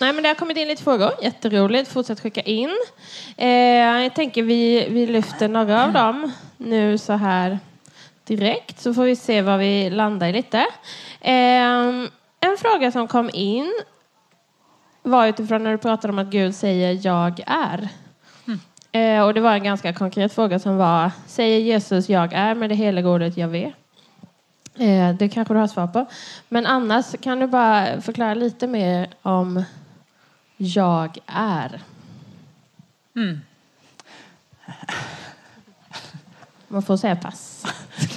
Nej, men det har kommit in lite frågor. Jätteroligt. Fortsätt skicka in. Eh, jag tänker vi, vi lyfter några av dem nu så här direkt så får vi se vad vi landar i lite. Eh, en fråga som kom in var utifrån när du pratade om att Gud säger jag är. Mm. Eh, och det var en ganska konkret fråga som var säger Jesus jag är med det heliga ordet jag vet? Eh, det kanske du har svar på. Men annars kan du bara förklara lite mer om jag är. Mm. Man får säga pass.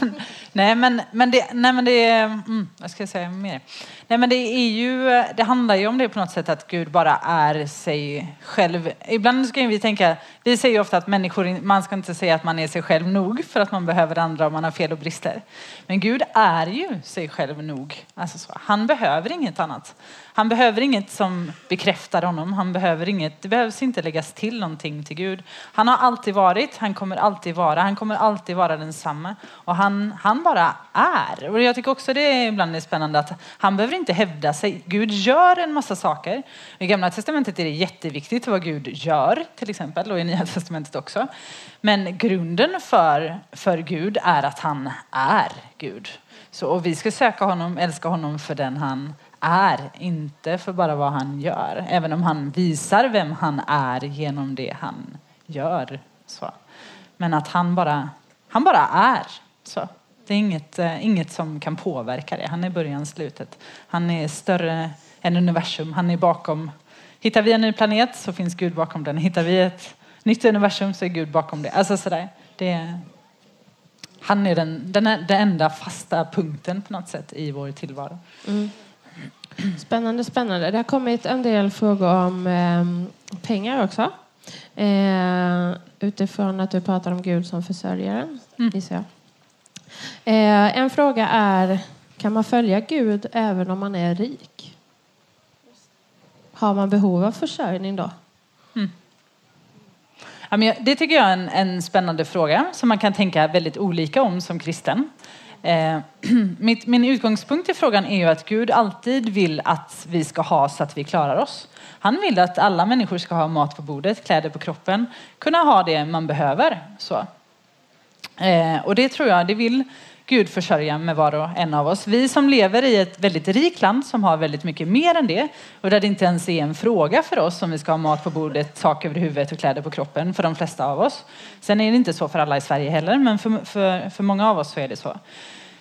nej, men, men det, nej, men det är... Mm, vad ska jag säga mer? Nej, men det är ju... Det handlar ju om det på något sätt att Gud bara är sig själv. Ibland ska vi tänka... Vi säger ju ofta att människor... Man ska inte säga att man är sig själv nog för att man behöver andra om man har fel och brister. Men Gud är ju sig själv nog. Alltså så, han behöver inget annat. Han behöver inget som bekräftar honom. Han behöver inget, det behövs inte läggas till någonting till Gud. Han har alltid varit, han kommer alltid vara, han kommer alltid vara densamma. Och han, han bara är. Och jag tycker också det är ibland är spännande att han behöver inte hävda sig. Gud gör en massa saker. I Gamla Testamentet är det jätteviktigt vad Gud gör till exempel och i Nya Testamentet också. Men grunden för, för Gud är att han är Gud. Så, och vi ska söka honom, älska honom för den han är, inte för bara vad han gör. Även om han visar vem han är genom det han gör. Så. Men att han bara, han bara är. Så. Det är inget, uh, inget som kan påverka det. Han är början, slutet. Han är större än universum. Han är bakom. Hittar vi en ny planet så finns Gud bakom den. Hittar vi ett nytt universum så är Gud bakom det. Alltså sådär. Det, han är den, den, är den enda fasta punkten på något sätt i vår tillvaro. Mm. Spännande, spännande. Det har kommit en del frågor om eh, pengar också. Eh, utifrån att du pratar om Gud som försörjaren, mm. gissar jag. Eh, en fråga är, kan man följa Gud även om man är rik? Har man behov av försörjning då? Mm. det tycker jag är en, en spännande fråga som man kan tänka väldigt olika om som kristen. Eh, mitt, min utgångspunkt i frågan är ju att Gud alltid vill att vi ska ha så att vi klarar oss. Han vill att alla människor ska ha mat på bordet, kläder på kroppen, kunna ha det man behöver. Så. Eh, och det tror jag, det vill Gud försörja med var och en av oss. Vi som lever i ett väldigt rikt land som har väldigt mycket mer än det och där det inte ens är en fråga för oss om vi ska ha mat på bordet, tak över huvudet och kläder på kroppen för de flesta av oss. Sen är det inte så för alla i Sverige heller, men för, för, för många av oss så är det så.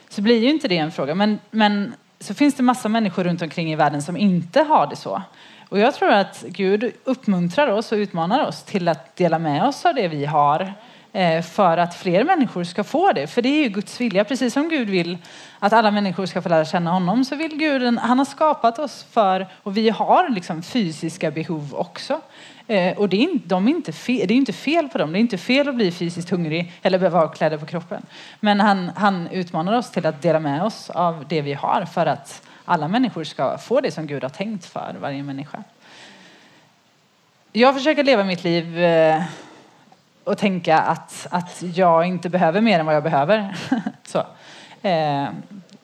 Så blir ju inte det en fråga. Men, men så finns det massa människor runt omkring i världen som inte har det så. Och jag tror att Gud uppmuntrar oss och utmanar oss till att dela med oss av det vi har Eh, Eh, för att fler människor ska få det. För det är ju Guds vilja. Precis som Gud vill att alla människor ska få lära känna honom så vill Gud, han har skapat oss för, och vi har liksom fysiska behov också. Eh, och det är, de är inte fel, det är inte fel på dem. Det är inte fel att bli fysiskt hungrig eller behöva ha kläder på kroppen. Men han, han utmanar oss till att dela med oss av det vi har för att alla människor ska få det som Gud har tänkt för varje människa. Jag försöker leva mitt liv eh, och tänka att, att jag inte behöver mer än vad jag behöver. så. Eh,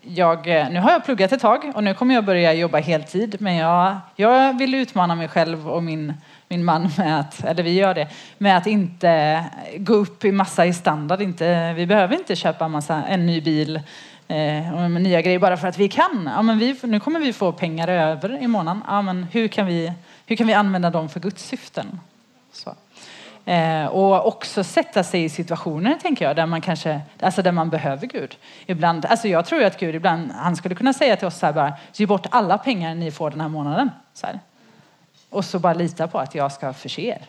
jag, eh, nu har jag pluggat ett tag och nu kommer jag börja jobba heltid men jag, jag vill utmana mig själv och min, min man med att, eller vi gör det, med att inte gå upp i massa i standard. Inte, vi behöver inte köpa massa, en ny bil eh, och nya grejer bara för att vi kan. Ja, men vi, nu kommer vi få pengar över i månaden. Ja, men hur, kan vi, hur kan vi använda dem för Guds syften? Så. Eh, och också sätta sig i situationer, tänker jag, där man kanske, alltså där man behöver Gud. Ibland, alltså jag tror ju att Gud ibland, han skulle kunna säga till oss så här bara, ge bort alla pengar ni får den här månaden. Så här. Och så bara lita på att jag ska förse er.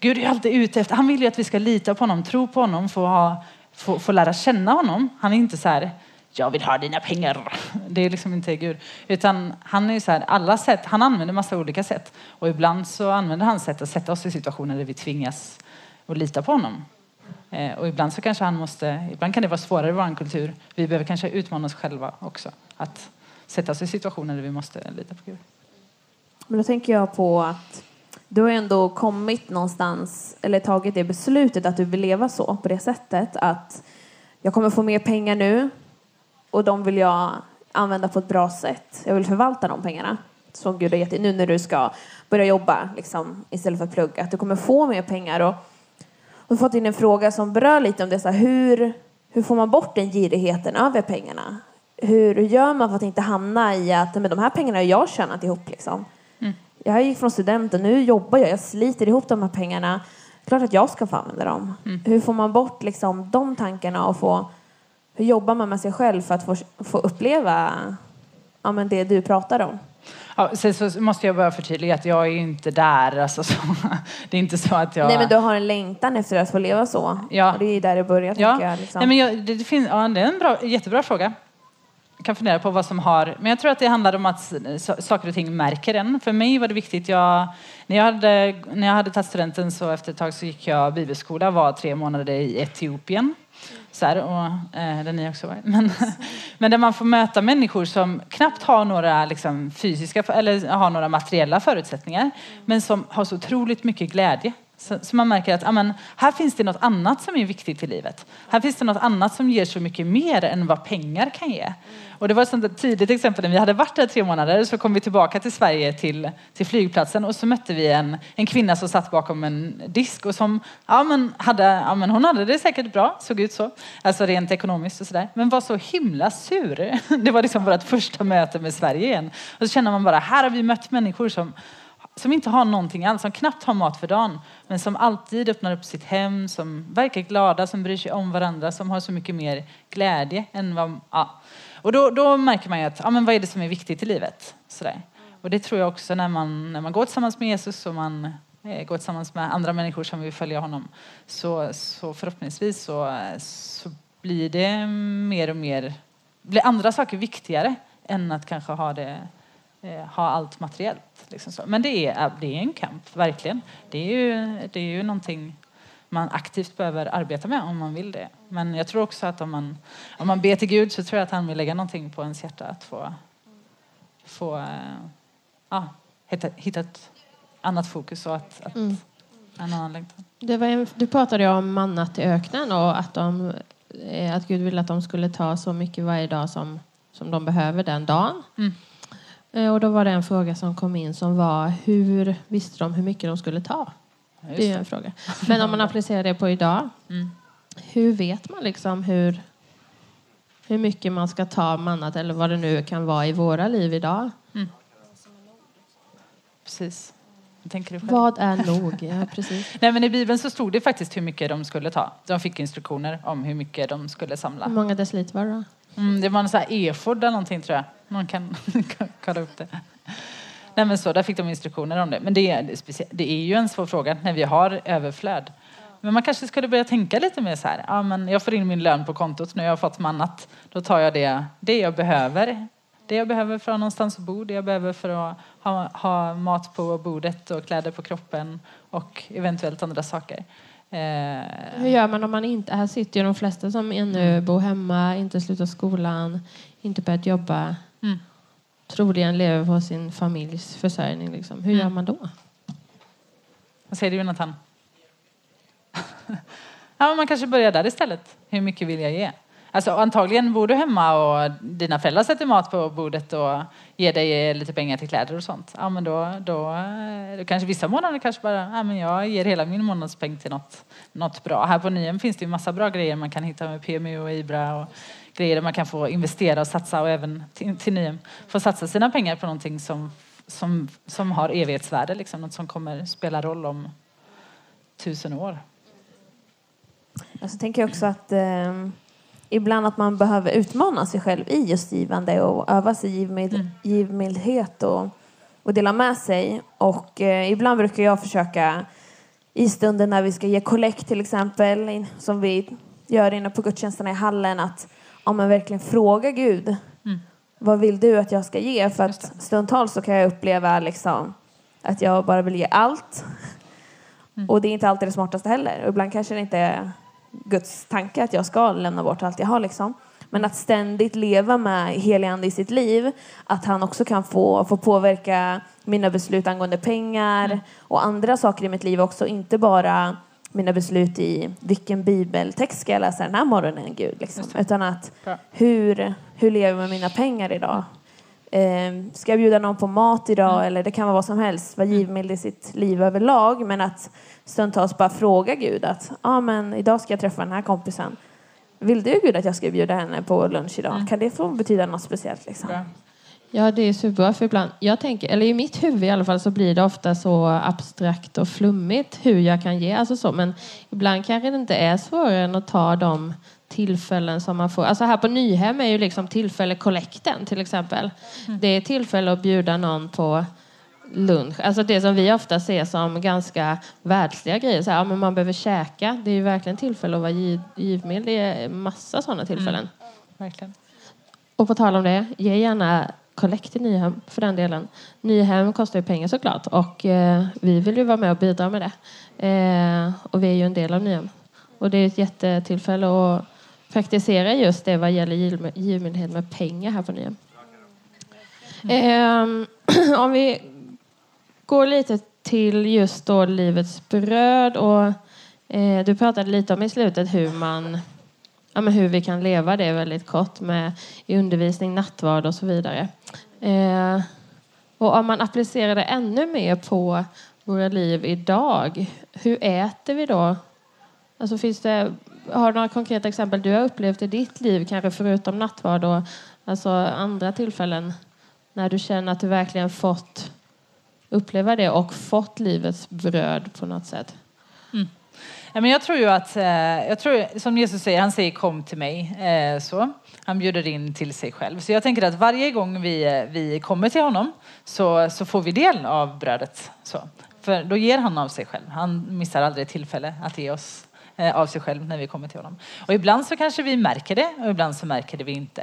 Gud är alltid ute efter, han vill ju att vi ska lita på honom, tro på honom, få, ha, få, få lära känna honom. Han är inte så här, jag vill ha dina pengar. Det är liksom inte Gud. Utan han är så här, alla sätt, han använder massa olika sätt. Och ibland så använder han sätt att sätta oss i situationer där vi tvingas att lita på honom. Eh, och ibland så kanske han måste, ibland kan det vara svårare i vår kultur. Vi behöver kanske utmana oss själva också. Att sätta oss i situationer där vi måste lita på Gud. Men då tänker jag på att du har ändå kommit någonstans, eller tagit det beslutet att du vill leva så, på det sättet att jag kommer få mer pengar nu och de vill jag använda på ett bra sätt. Jag vill förvalta de pengarna som Gud har gett dig nu när du ska börja jobba liksom, istället för att plugga. Att du kommer få mer pengar. Och har fått in en fråga som berör lite om det. Så här, hur, hur får man bort den girigheten över pengarna? Hur, hur gör man för att inte hamna i att men de här pengarna har jag tjänat ihop? Liksom. Mm. Jag gick från studenten, nu jobbar jag, jag sliter ihop de här pengarna. Klart att jag ska få använda dem. Mm. Hur får man bort liksom, de tankarna och få hur jobbar man med sig själv för att få, få uppleva ja, men det du pratar om? Ja, sen så måste jag bara förtydliga att jag är inte där. Alltså, så, det är inte så att jag... Nej, men du har en längtan efter att få leva så. Ja. Och det är där det börjar, ja. jag. Liksom. Nej, men jag, det, det, finns, ja, det är en bra, jättebra fråga. Jag kan fundera på vad som har... Men jag tror att det handlar om att saker och ting märker en. För mig var det viktigt. Jag, när, jag hade, när jag hade tagit studenten så efter ett tag så gick jag bibelskola, var tre månader i Etiopien. Så här, och, eh, där ni också var. Men, men där man får möta människor som knappt har några liksom, fysiska eller har några materiella förutsättningar. Men som har så otroligt mycket glädje. Så, så man märker att amen, här finns det något annat som är viktigt i livet. Här finns det något annat som ger så mycket mer än vad pengar kan ge. Och det var ett sånt tidigt exempel. När vi hade varit där tre månader så kom vi tillbaka till Sverige till, till flygplatsen och så mötte vi en, en kvinna som satt bakom en disk och som ja, men hade, ja, men hon hade det säkert bra, såg ut så. Alltså rent ekonomiskt och sådär. Men var så himla sur. Det var liksom vårt första möte med Sverige igen. Och så känner man bara, här har vi mött människor som som inte har någonting alls, som knappt har mat för dagen, men som alltid öppnar upp sitt hem, som verkar glada, som bryr sig om varandra, som har så mycket mer glädje än vad... Ja. Och då, då märker man ju att, ja, men vad är det som är viktigt i livet? Sådär. Och det tror jag också när man, när man går tillsammans med Jesus och man eh, går tillsammans med andra människor som vill följa honom, så, så förhoppningsvis så, så blir det mer och mer, blir andra saker viktigare än att kanske ha det Eh, ha allt materiellt. Liksom. Men det är, det är en kamp, verkligen. Det är, ju, det är ju någonting man aktivt behöver arbeta med om man vill det. Men jag tror också att om man, om man ber till Gud så tror jag att han vill lägga någonting på ens hjärta att få, få äh, ja, hitta, hitta ett annat fokus och att, att mm. en annan längtan. Det var en, du pratade om mannat i öknen och att, de, eh, att Gud ville att de skulle ta så mycket varje dag som, som de behöver den dagen. Mm. Eh, och då var det en fråga som kom in som var hur visste de hur mycket de skulle ta? Ja, det är en fråga. Men om man applicerar det på idag. Mm. Hur vet man liksom hur, hur mycket man ska ta mannat eller vad det nu kan vara i våra liv idag? Mm. Precis. Vad är nog? Ja, precis. Nej, men I Bibeln så stod det faktiskt hur mycket de skulle ta. De fick instruktioner om hur mycket de skulle samla. Hur många deciliter var det då? Mm, det var en sån här efod eller någonting tror jag. Någon kan kolla upp det. Nej men så, där fick de instruktioner om det. Men det är, det är ju en svår fråga när vi har överflöd. Men man kanske skulle börja tänka lite mer så här. Ja, men jag får in min lön på kontot nu, jag har fått mannat. Då tar jag det, det jag behöver. Det jag behöver för att ha någonstans att bo, det jag behöver för att ha, ha mat på bordet och kläder på kroppen och eventuellt andra saker. Eh, Hur gör man om man inte... Här sitter ju de flesta som ännu mm. bor hemma, inte slutat skolan, inte börjat jobba. Mm. Troligen lever på sin familjs försörjning. Liksom. Hur mm. gör man då? Vad säger du Jonathan? ja, man kanske börjar där istället. Hur mycket vill jag ge? Alltså, antagligen bor du hemma och dina föräldrar sätter mat på bordet och ger dig eh, lite pengar till kläder och sånt. Ja, men då, då, eh, då kanske vissa månader kanske bara, ja, men jag ger hela min månadspeng till något, något bra. Här på Nyhem finns det ju massa bra grejer man kan hitta med PMU och Ibra och grejer där man kan få investera och satsa och även till, till Nyhem få satsa sina pengar på någonting som, som, som har evighetsvärde, liksom, något som kommer spela roll om tusen år. Alltså, tänker jag också att eh, ibland att man behöver utmana sig själv i just givande och öva sig givmild, Mm. givmildhet och, och dela med sig. Och eh, ibland brukar jag försöka i stunden när vi ska ge kollekt till exempel, som vi gör inne på gudstjänsterna i hallen, att ja, men verkligen fråga Gud. Mm. Vad vill du att jag ska ge? För att stundtals så kan jag uppleva liksom, att jag bara vill ge allt. Mm. Och det är inte alltid det smartaste heller. Och ibland kanske det inte är Guds tanke att jag ska lämna bort allt jag har. Liksom. Men att ständigt leva med helig ande i sitt liv. Att han också kan få, få påverka mina beslut angående pengar och andra saker i mitt liv också. Inte bara mina beslut i vilken bibeltext ska jag läsa den här morgonen, Gud. Liksom. Utan att hur, hur lever jag med mina pengar idag? Eh, ska jag bjuda någon på mat idag? Mm. Eller det kan vara vad som helst. Vara givmild i sitt liv överlag. Men att stundtals bara fråga Gud att ah, men idag ska jag träffa den här kompisen. Vill du Gud att jag ska bjuda henne på lunch idag? Mm. Kan det få betyda något speciellt? Liksom? Bra. Ja, det är superbra. För ibland, jag tänker, eller i mitt huvud i alla fall så blir det ofta så abstrakt och flummigt hur jag kan ge. Alltså så, men ibland kanske det inte är svårare än att ta de tillfällen som man får. Alltså här på Nyhem är ju liksom tillfälle kollekten till exempel. Det är tillfälle att bjuda någon på lunch. Alltså det som vi ofta ser som ganska världsliga grejer. Så här, ja, men man behöver käka. Det är ju verkligen tillfälle att vara giv, givmild. Det är massa sådana tillfällen. Verkligen. Och på tal om det, ge gärna kollekt till Nyhem för den delen. Nyhem kostar ju pengar såklart och eh, vi vill ju vara med och bidra med det. Eh, och vi är ju en del av Nyhem. Och det är ett jättetillfälle att praktisera just det vad gäller givmildhet med pengar här på Nya. Eh, om vi går lite till just då livets bröd och eh, du pratade lite om i slutet hur man ja, men hur vi kan leva det väldigt kort med i undervisning, nattvard och så vidare. Eh, och om man applicerar det ännu mer på våra liv idag, hur äter vi då? Alltså finns det, har du några konkreta exempel du har upplevt i ditt liv, kanske förutom nattvard och alltså andra tillfällen när du känner att du verkligen fått uppleva det och fått livets bröd på något sätt? Mm. Ja, men jag tror ju att, eh, jag tror, som Jesus säger, han säger kom till mig. Eh, så. Han bjuder in till sig själv. Så jag tänker att varje gång vi, eh, vi kommer till honom så, så får vi del av brödet. Så. För då ger han av sig själv. Han missar aldrig tillfälle att ge oss Eh, av sig själv när vi kommer till honom. Och ibland så kanske vi märker det och ibland så märker det vi inte.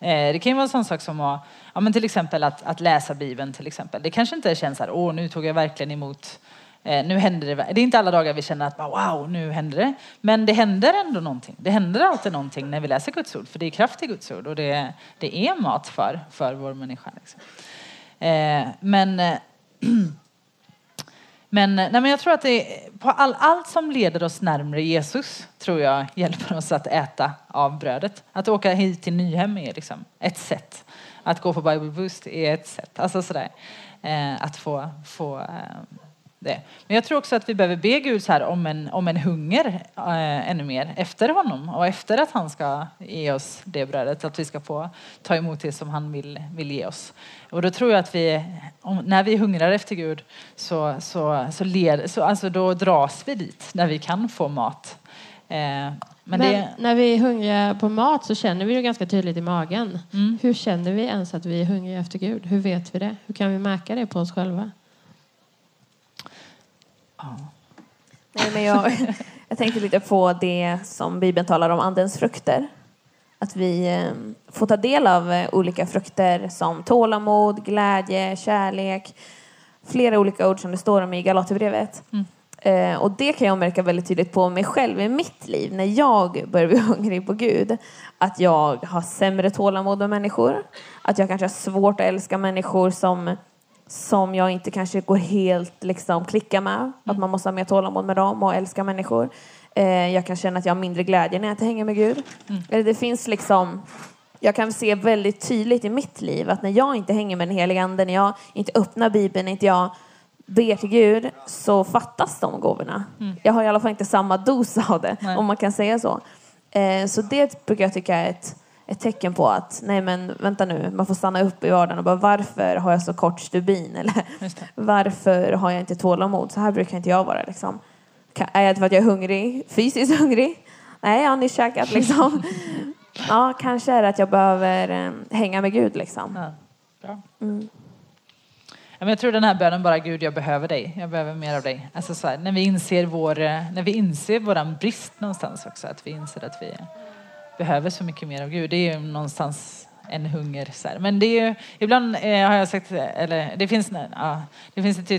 Eh, det kan ju vara en sån sak som att, ja, men till exempel att, att läsa Bibeln. Till exempel. Det kanske inte känns så här, åh nu tog jag verkligen emot eh, nu händer det. Det är inte alla dagar vi känner att wow, nu händer det. Men det händer ändå någonting. Det händer alltid någonting när vi läser Guds ord. För det är kraft i Guds ord och det, det är mat för, för vår människa. Liksom. Eh, men, men, eh, nej, men jag tror att det på all, allt som leder oss närmare Jesus tror jag hjälper oss att äta av brödet. Att åka hit till Nyhem är liksom ett sätt. Att gå på Bible Boost är ett sätt. Alltså sådär. Eh, att få, få eh, det. Men jag tror också att vi behöver be Gud här om en, om en hunger eh, ännu mer efter honom och efter att han ska ge oss det brödet, att vi ska få ta emot det som han vill, vill ge oss. Och då tror jag att vi, om, när vi hungrar efter Gud så, så, så, led, så alltså då dras vi dit när vi kan få mat. Eh, men Men, det, när vi är hungriga på mat så känner vi det ganska tydligt i magen. Mm. Hur känner vi ens att vi är hungriga efter Gud? Hur vet vi det? Hur kan vi märka det på oss själva? Nej, men jag, jag tänkte lite på det som Bibeln talar om, andens frukter. Att vi eh, får ta del av eh, olika frukter som tålamod, glädje, kärlek. Flera olika ord som det står om i Galaterbrevet. Eh, och det kan jag märka väldigt tydligt på mig själv i mitt liv när jag börjar bli hungrig på Gud. Att jag har sämre tålamod med människor. Att jag kanske har svårt att älska människor som som jag inte kanske går helt liksom klicka med. Att man måste ha mer tålamod med dem och älska människor. Eh, jag kan känna att jag har mindre glädje när jag inte hänger med Gud. Eller det finns liksom jag kan se väldigt tydligt i mitt liv att när jag inte hänger med den helige ande, när jag inte öppnar bibeln, när inte jag ber till Gud så fattas de gåvorna. Jag har i alla fall inte samma dos av det, Nej. om man kan säga så. Eh, så det brukar jag tycka är ett, ett tecken på att, nej men vänta nu, man får stanna upp i vardagen och bara varför har jag så kort stubin? Eller varför har jag inte tålamod? Så här brukar inte jag vara liksom. Är det för att jag är hungrig, fysiskt hungrig? Nej, jag har nyss käkat liksom. Ja, kanske är det att jag behöver eh, hänga med Gud liksom. Ja, bra. Ja, men jag tror den här bönen bara Gud, jag behöver dig. Jag behöver mer av dig. Alltså så här, när vi inser vår, eh, när vi inser våran brist någonstans också, att vi inser att vi behöver så mycket mer av Gud. Det är ju någonstans en hunger. Så här. Men det är ju, ibland eh, har jag sagt, eller det finns, ja, det finns ett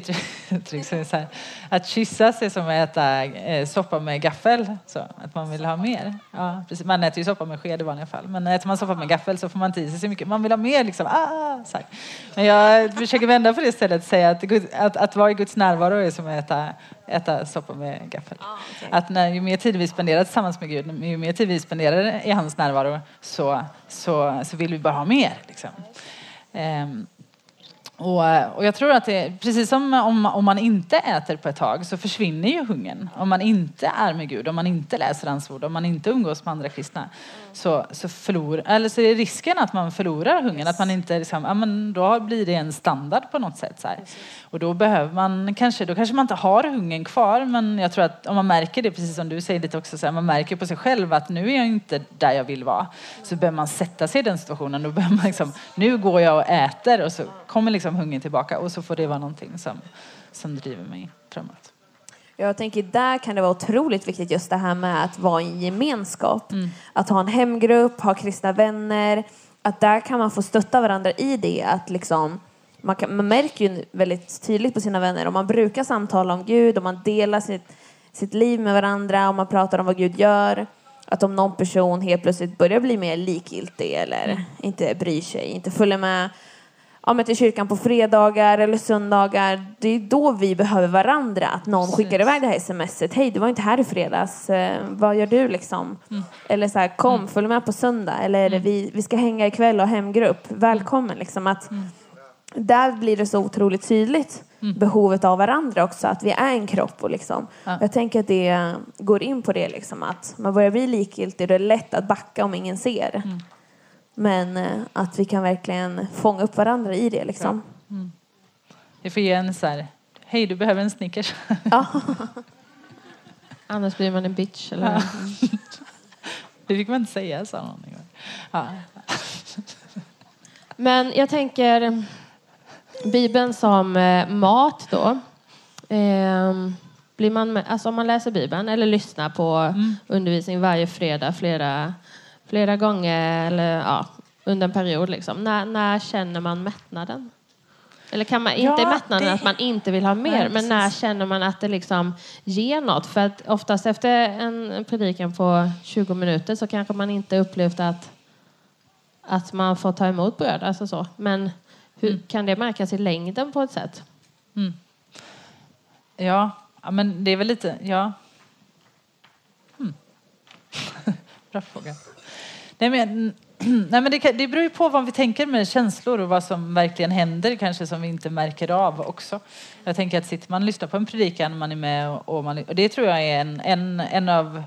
uttryck som är så här, att kyssas är som att äta eh, soppa med gaffel. Så, att man vill ha mer. Ja, precis. Man äter ju soppa med sked i vanliga fall. Men äter man soppa med gaffel så får man inte i sig så mycket. Man vill ha mer liksom. Ah, så här. Men jag försöker vända på det istället och säga att, att, att vara i Guds närvaro är som att äta, äta soppa med gaffel. Att när, ju mer tid vi spenderar tillsammans med Gud, ju mer tid vi spenderar i hans närvaro så, så, så vill vi bara ha mer. Liksom. Ehm, och, och jag tror att det precis som om, om man inte äter på ett tag så försvinner ju hungern. Om man inte är med Gud, om man inte läser hans ord, om man inte umgås med andra kristna så, så, förlor, eller så är risken att man förlorar hungern. Att man inte liksom, ja, men då blir det en standard på något sätt. Så här. Och då behöver man kanske, då kanske man inte har hungern kvar men jag tror att om man märker det, precis som du säger lite också, så här, man märker på sig själv att nu är jag inte där jag vill vara. Så behöver man sätta sig i den situationen. Då behöver man liksom, nu går jag och äter och så kommer liksom hungern tillbaka och så får det vara någonting som, som driver mig framåt. Jag tänker där kan det vara otroligt viktigt just det här med att vara i en gemenskap. Att ha en hemgrupp, ha kristna vänner. Att där kan man få stötta varandra i det. Att liksom, man, kan, man märker ju väldigt tydligt på sina vänner om man brukar samtala om Gud, om man delar sitt, sitt liv med varandra, om man pratar om vad Gud gör. Att om någon person helt plötsligt börjar bli mer likgiltig eller inte bryr sig, inte följer med ja, men till kyrkan på fredagar eller söndagar. Det är då vi behöver varandra. Att någon skickar iväg det här smset. Hej, du var inte här i fredags. Eh, vad gör du liksom? Eller så här, kom, följ med på söndag. Eller vi, vi ska hänga ikväll och hemgrupp. Välkommen liksom. Att, Där blir det så otroligt tydligt behovet av varandra också. Att vi är en kropp. Och liksom. Ja. Jag tänker att det går in på det. Liksom, att man börjar bli likgiltig. Det är lätt att backa om ingen ser. Men eh, att vi kan verkligen fånga upp varandra i det liksom. Vi får ge en så här, hej du behöver en Snickers. Ja. Annars blir man en bitch. Eller? Det fick man inte säga, sa någon. Ja. Men jag tänker Bibeln som eh, mat då. Ehm, blir man, alltså om man läser Bibeln eller lyssnar på undervisning varje fredag flera, flera gånger eller ja, under en period. Liksom. När, när känner man mättnaden? Eller kan man, inte Ja, mättnaden det- att man inte vill ha mer, Nej, men när känner man att det liksom ger något? För att oftast efter en predikan på 20 minuter så kanske man inte upplevt att att man får ta emot bröd. Alltså så. Men hur Mm. kan det märkas i längden på ett sätt? Ja, ja, men det är väl lite, ja. Hmm. Bra fråga. Nej, men, nej, men det, kan- det beror ju på vad vi tänker med känslor och vad som verkligen händer kanske som vi inte märker av också. Jag tänker att sitter man och lyssnar på en predikan, man är med och, och, man, och det tror jag är en, en, en av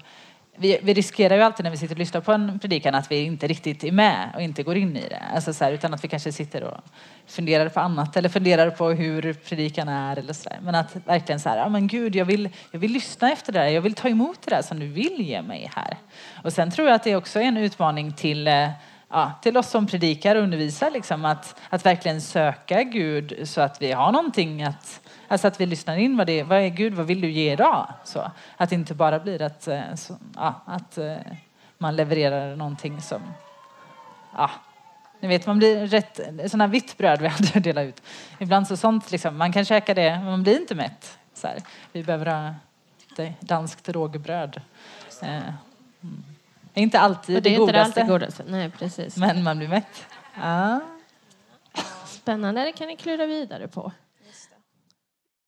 vi, vi riskerar ju alltid när vi sitter och lyssnar på en predikan att vi inte riktigt är med och inte går in i det. Alltså så här, utan att vi kanske sitter och funderar på annat eller funderar på hur predikan är eller så där. Men att verkligen så här, ja men gud, jag vill, jag vill lyssna efter det där. Jag vill ta emot det där som du vill ge mig här. Och sen tror jag att det också är en utmaning till eh, Ja, till oss som predikar och undervisar, liksom, att, att verkligen söka Gud så att vi har någonting att, alltså att vi lyssnar in vad det är, vad är Gud, vad vill du ge idag? Så, att det inte bara blir att, eh, så, ja, att eh, man levererar någonting som, ja, ni vet man blir rätt, sådana vitt bröd vi hade att dela ut. Ibland så sånt liksom, man kan käka det men man blir inte mätt. Så här. Vi behöver ha det, danskt rågbröd. Eh, mm. Inte alltid Och det är inte det godaste. alltid godaste. Nej, precis. Men man blir mätt. Ja. Spännande, det kan ni klura vidare på.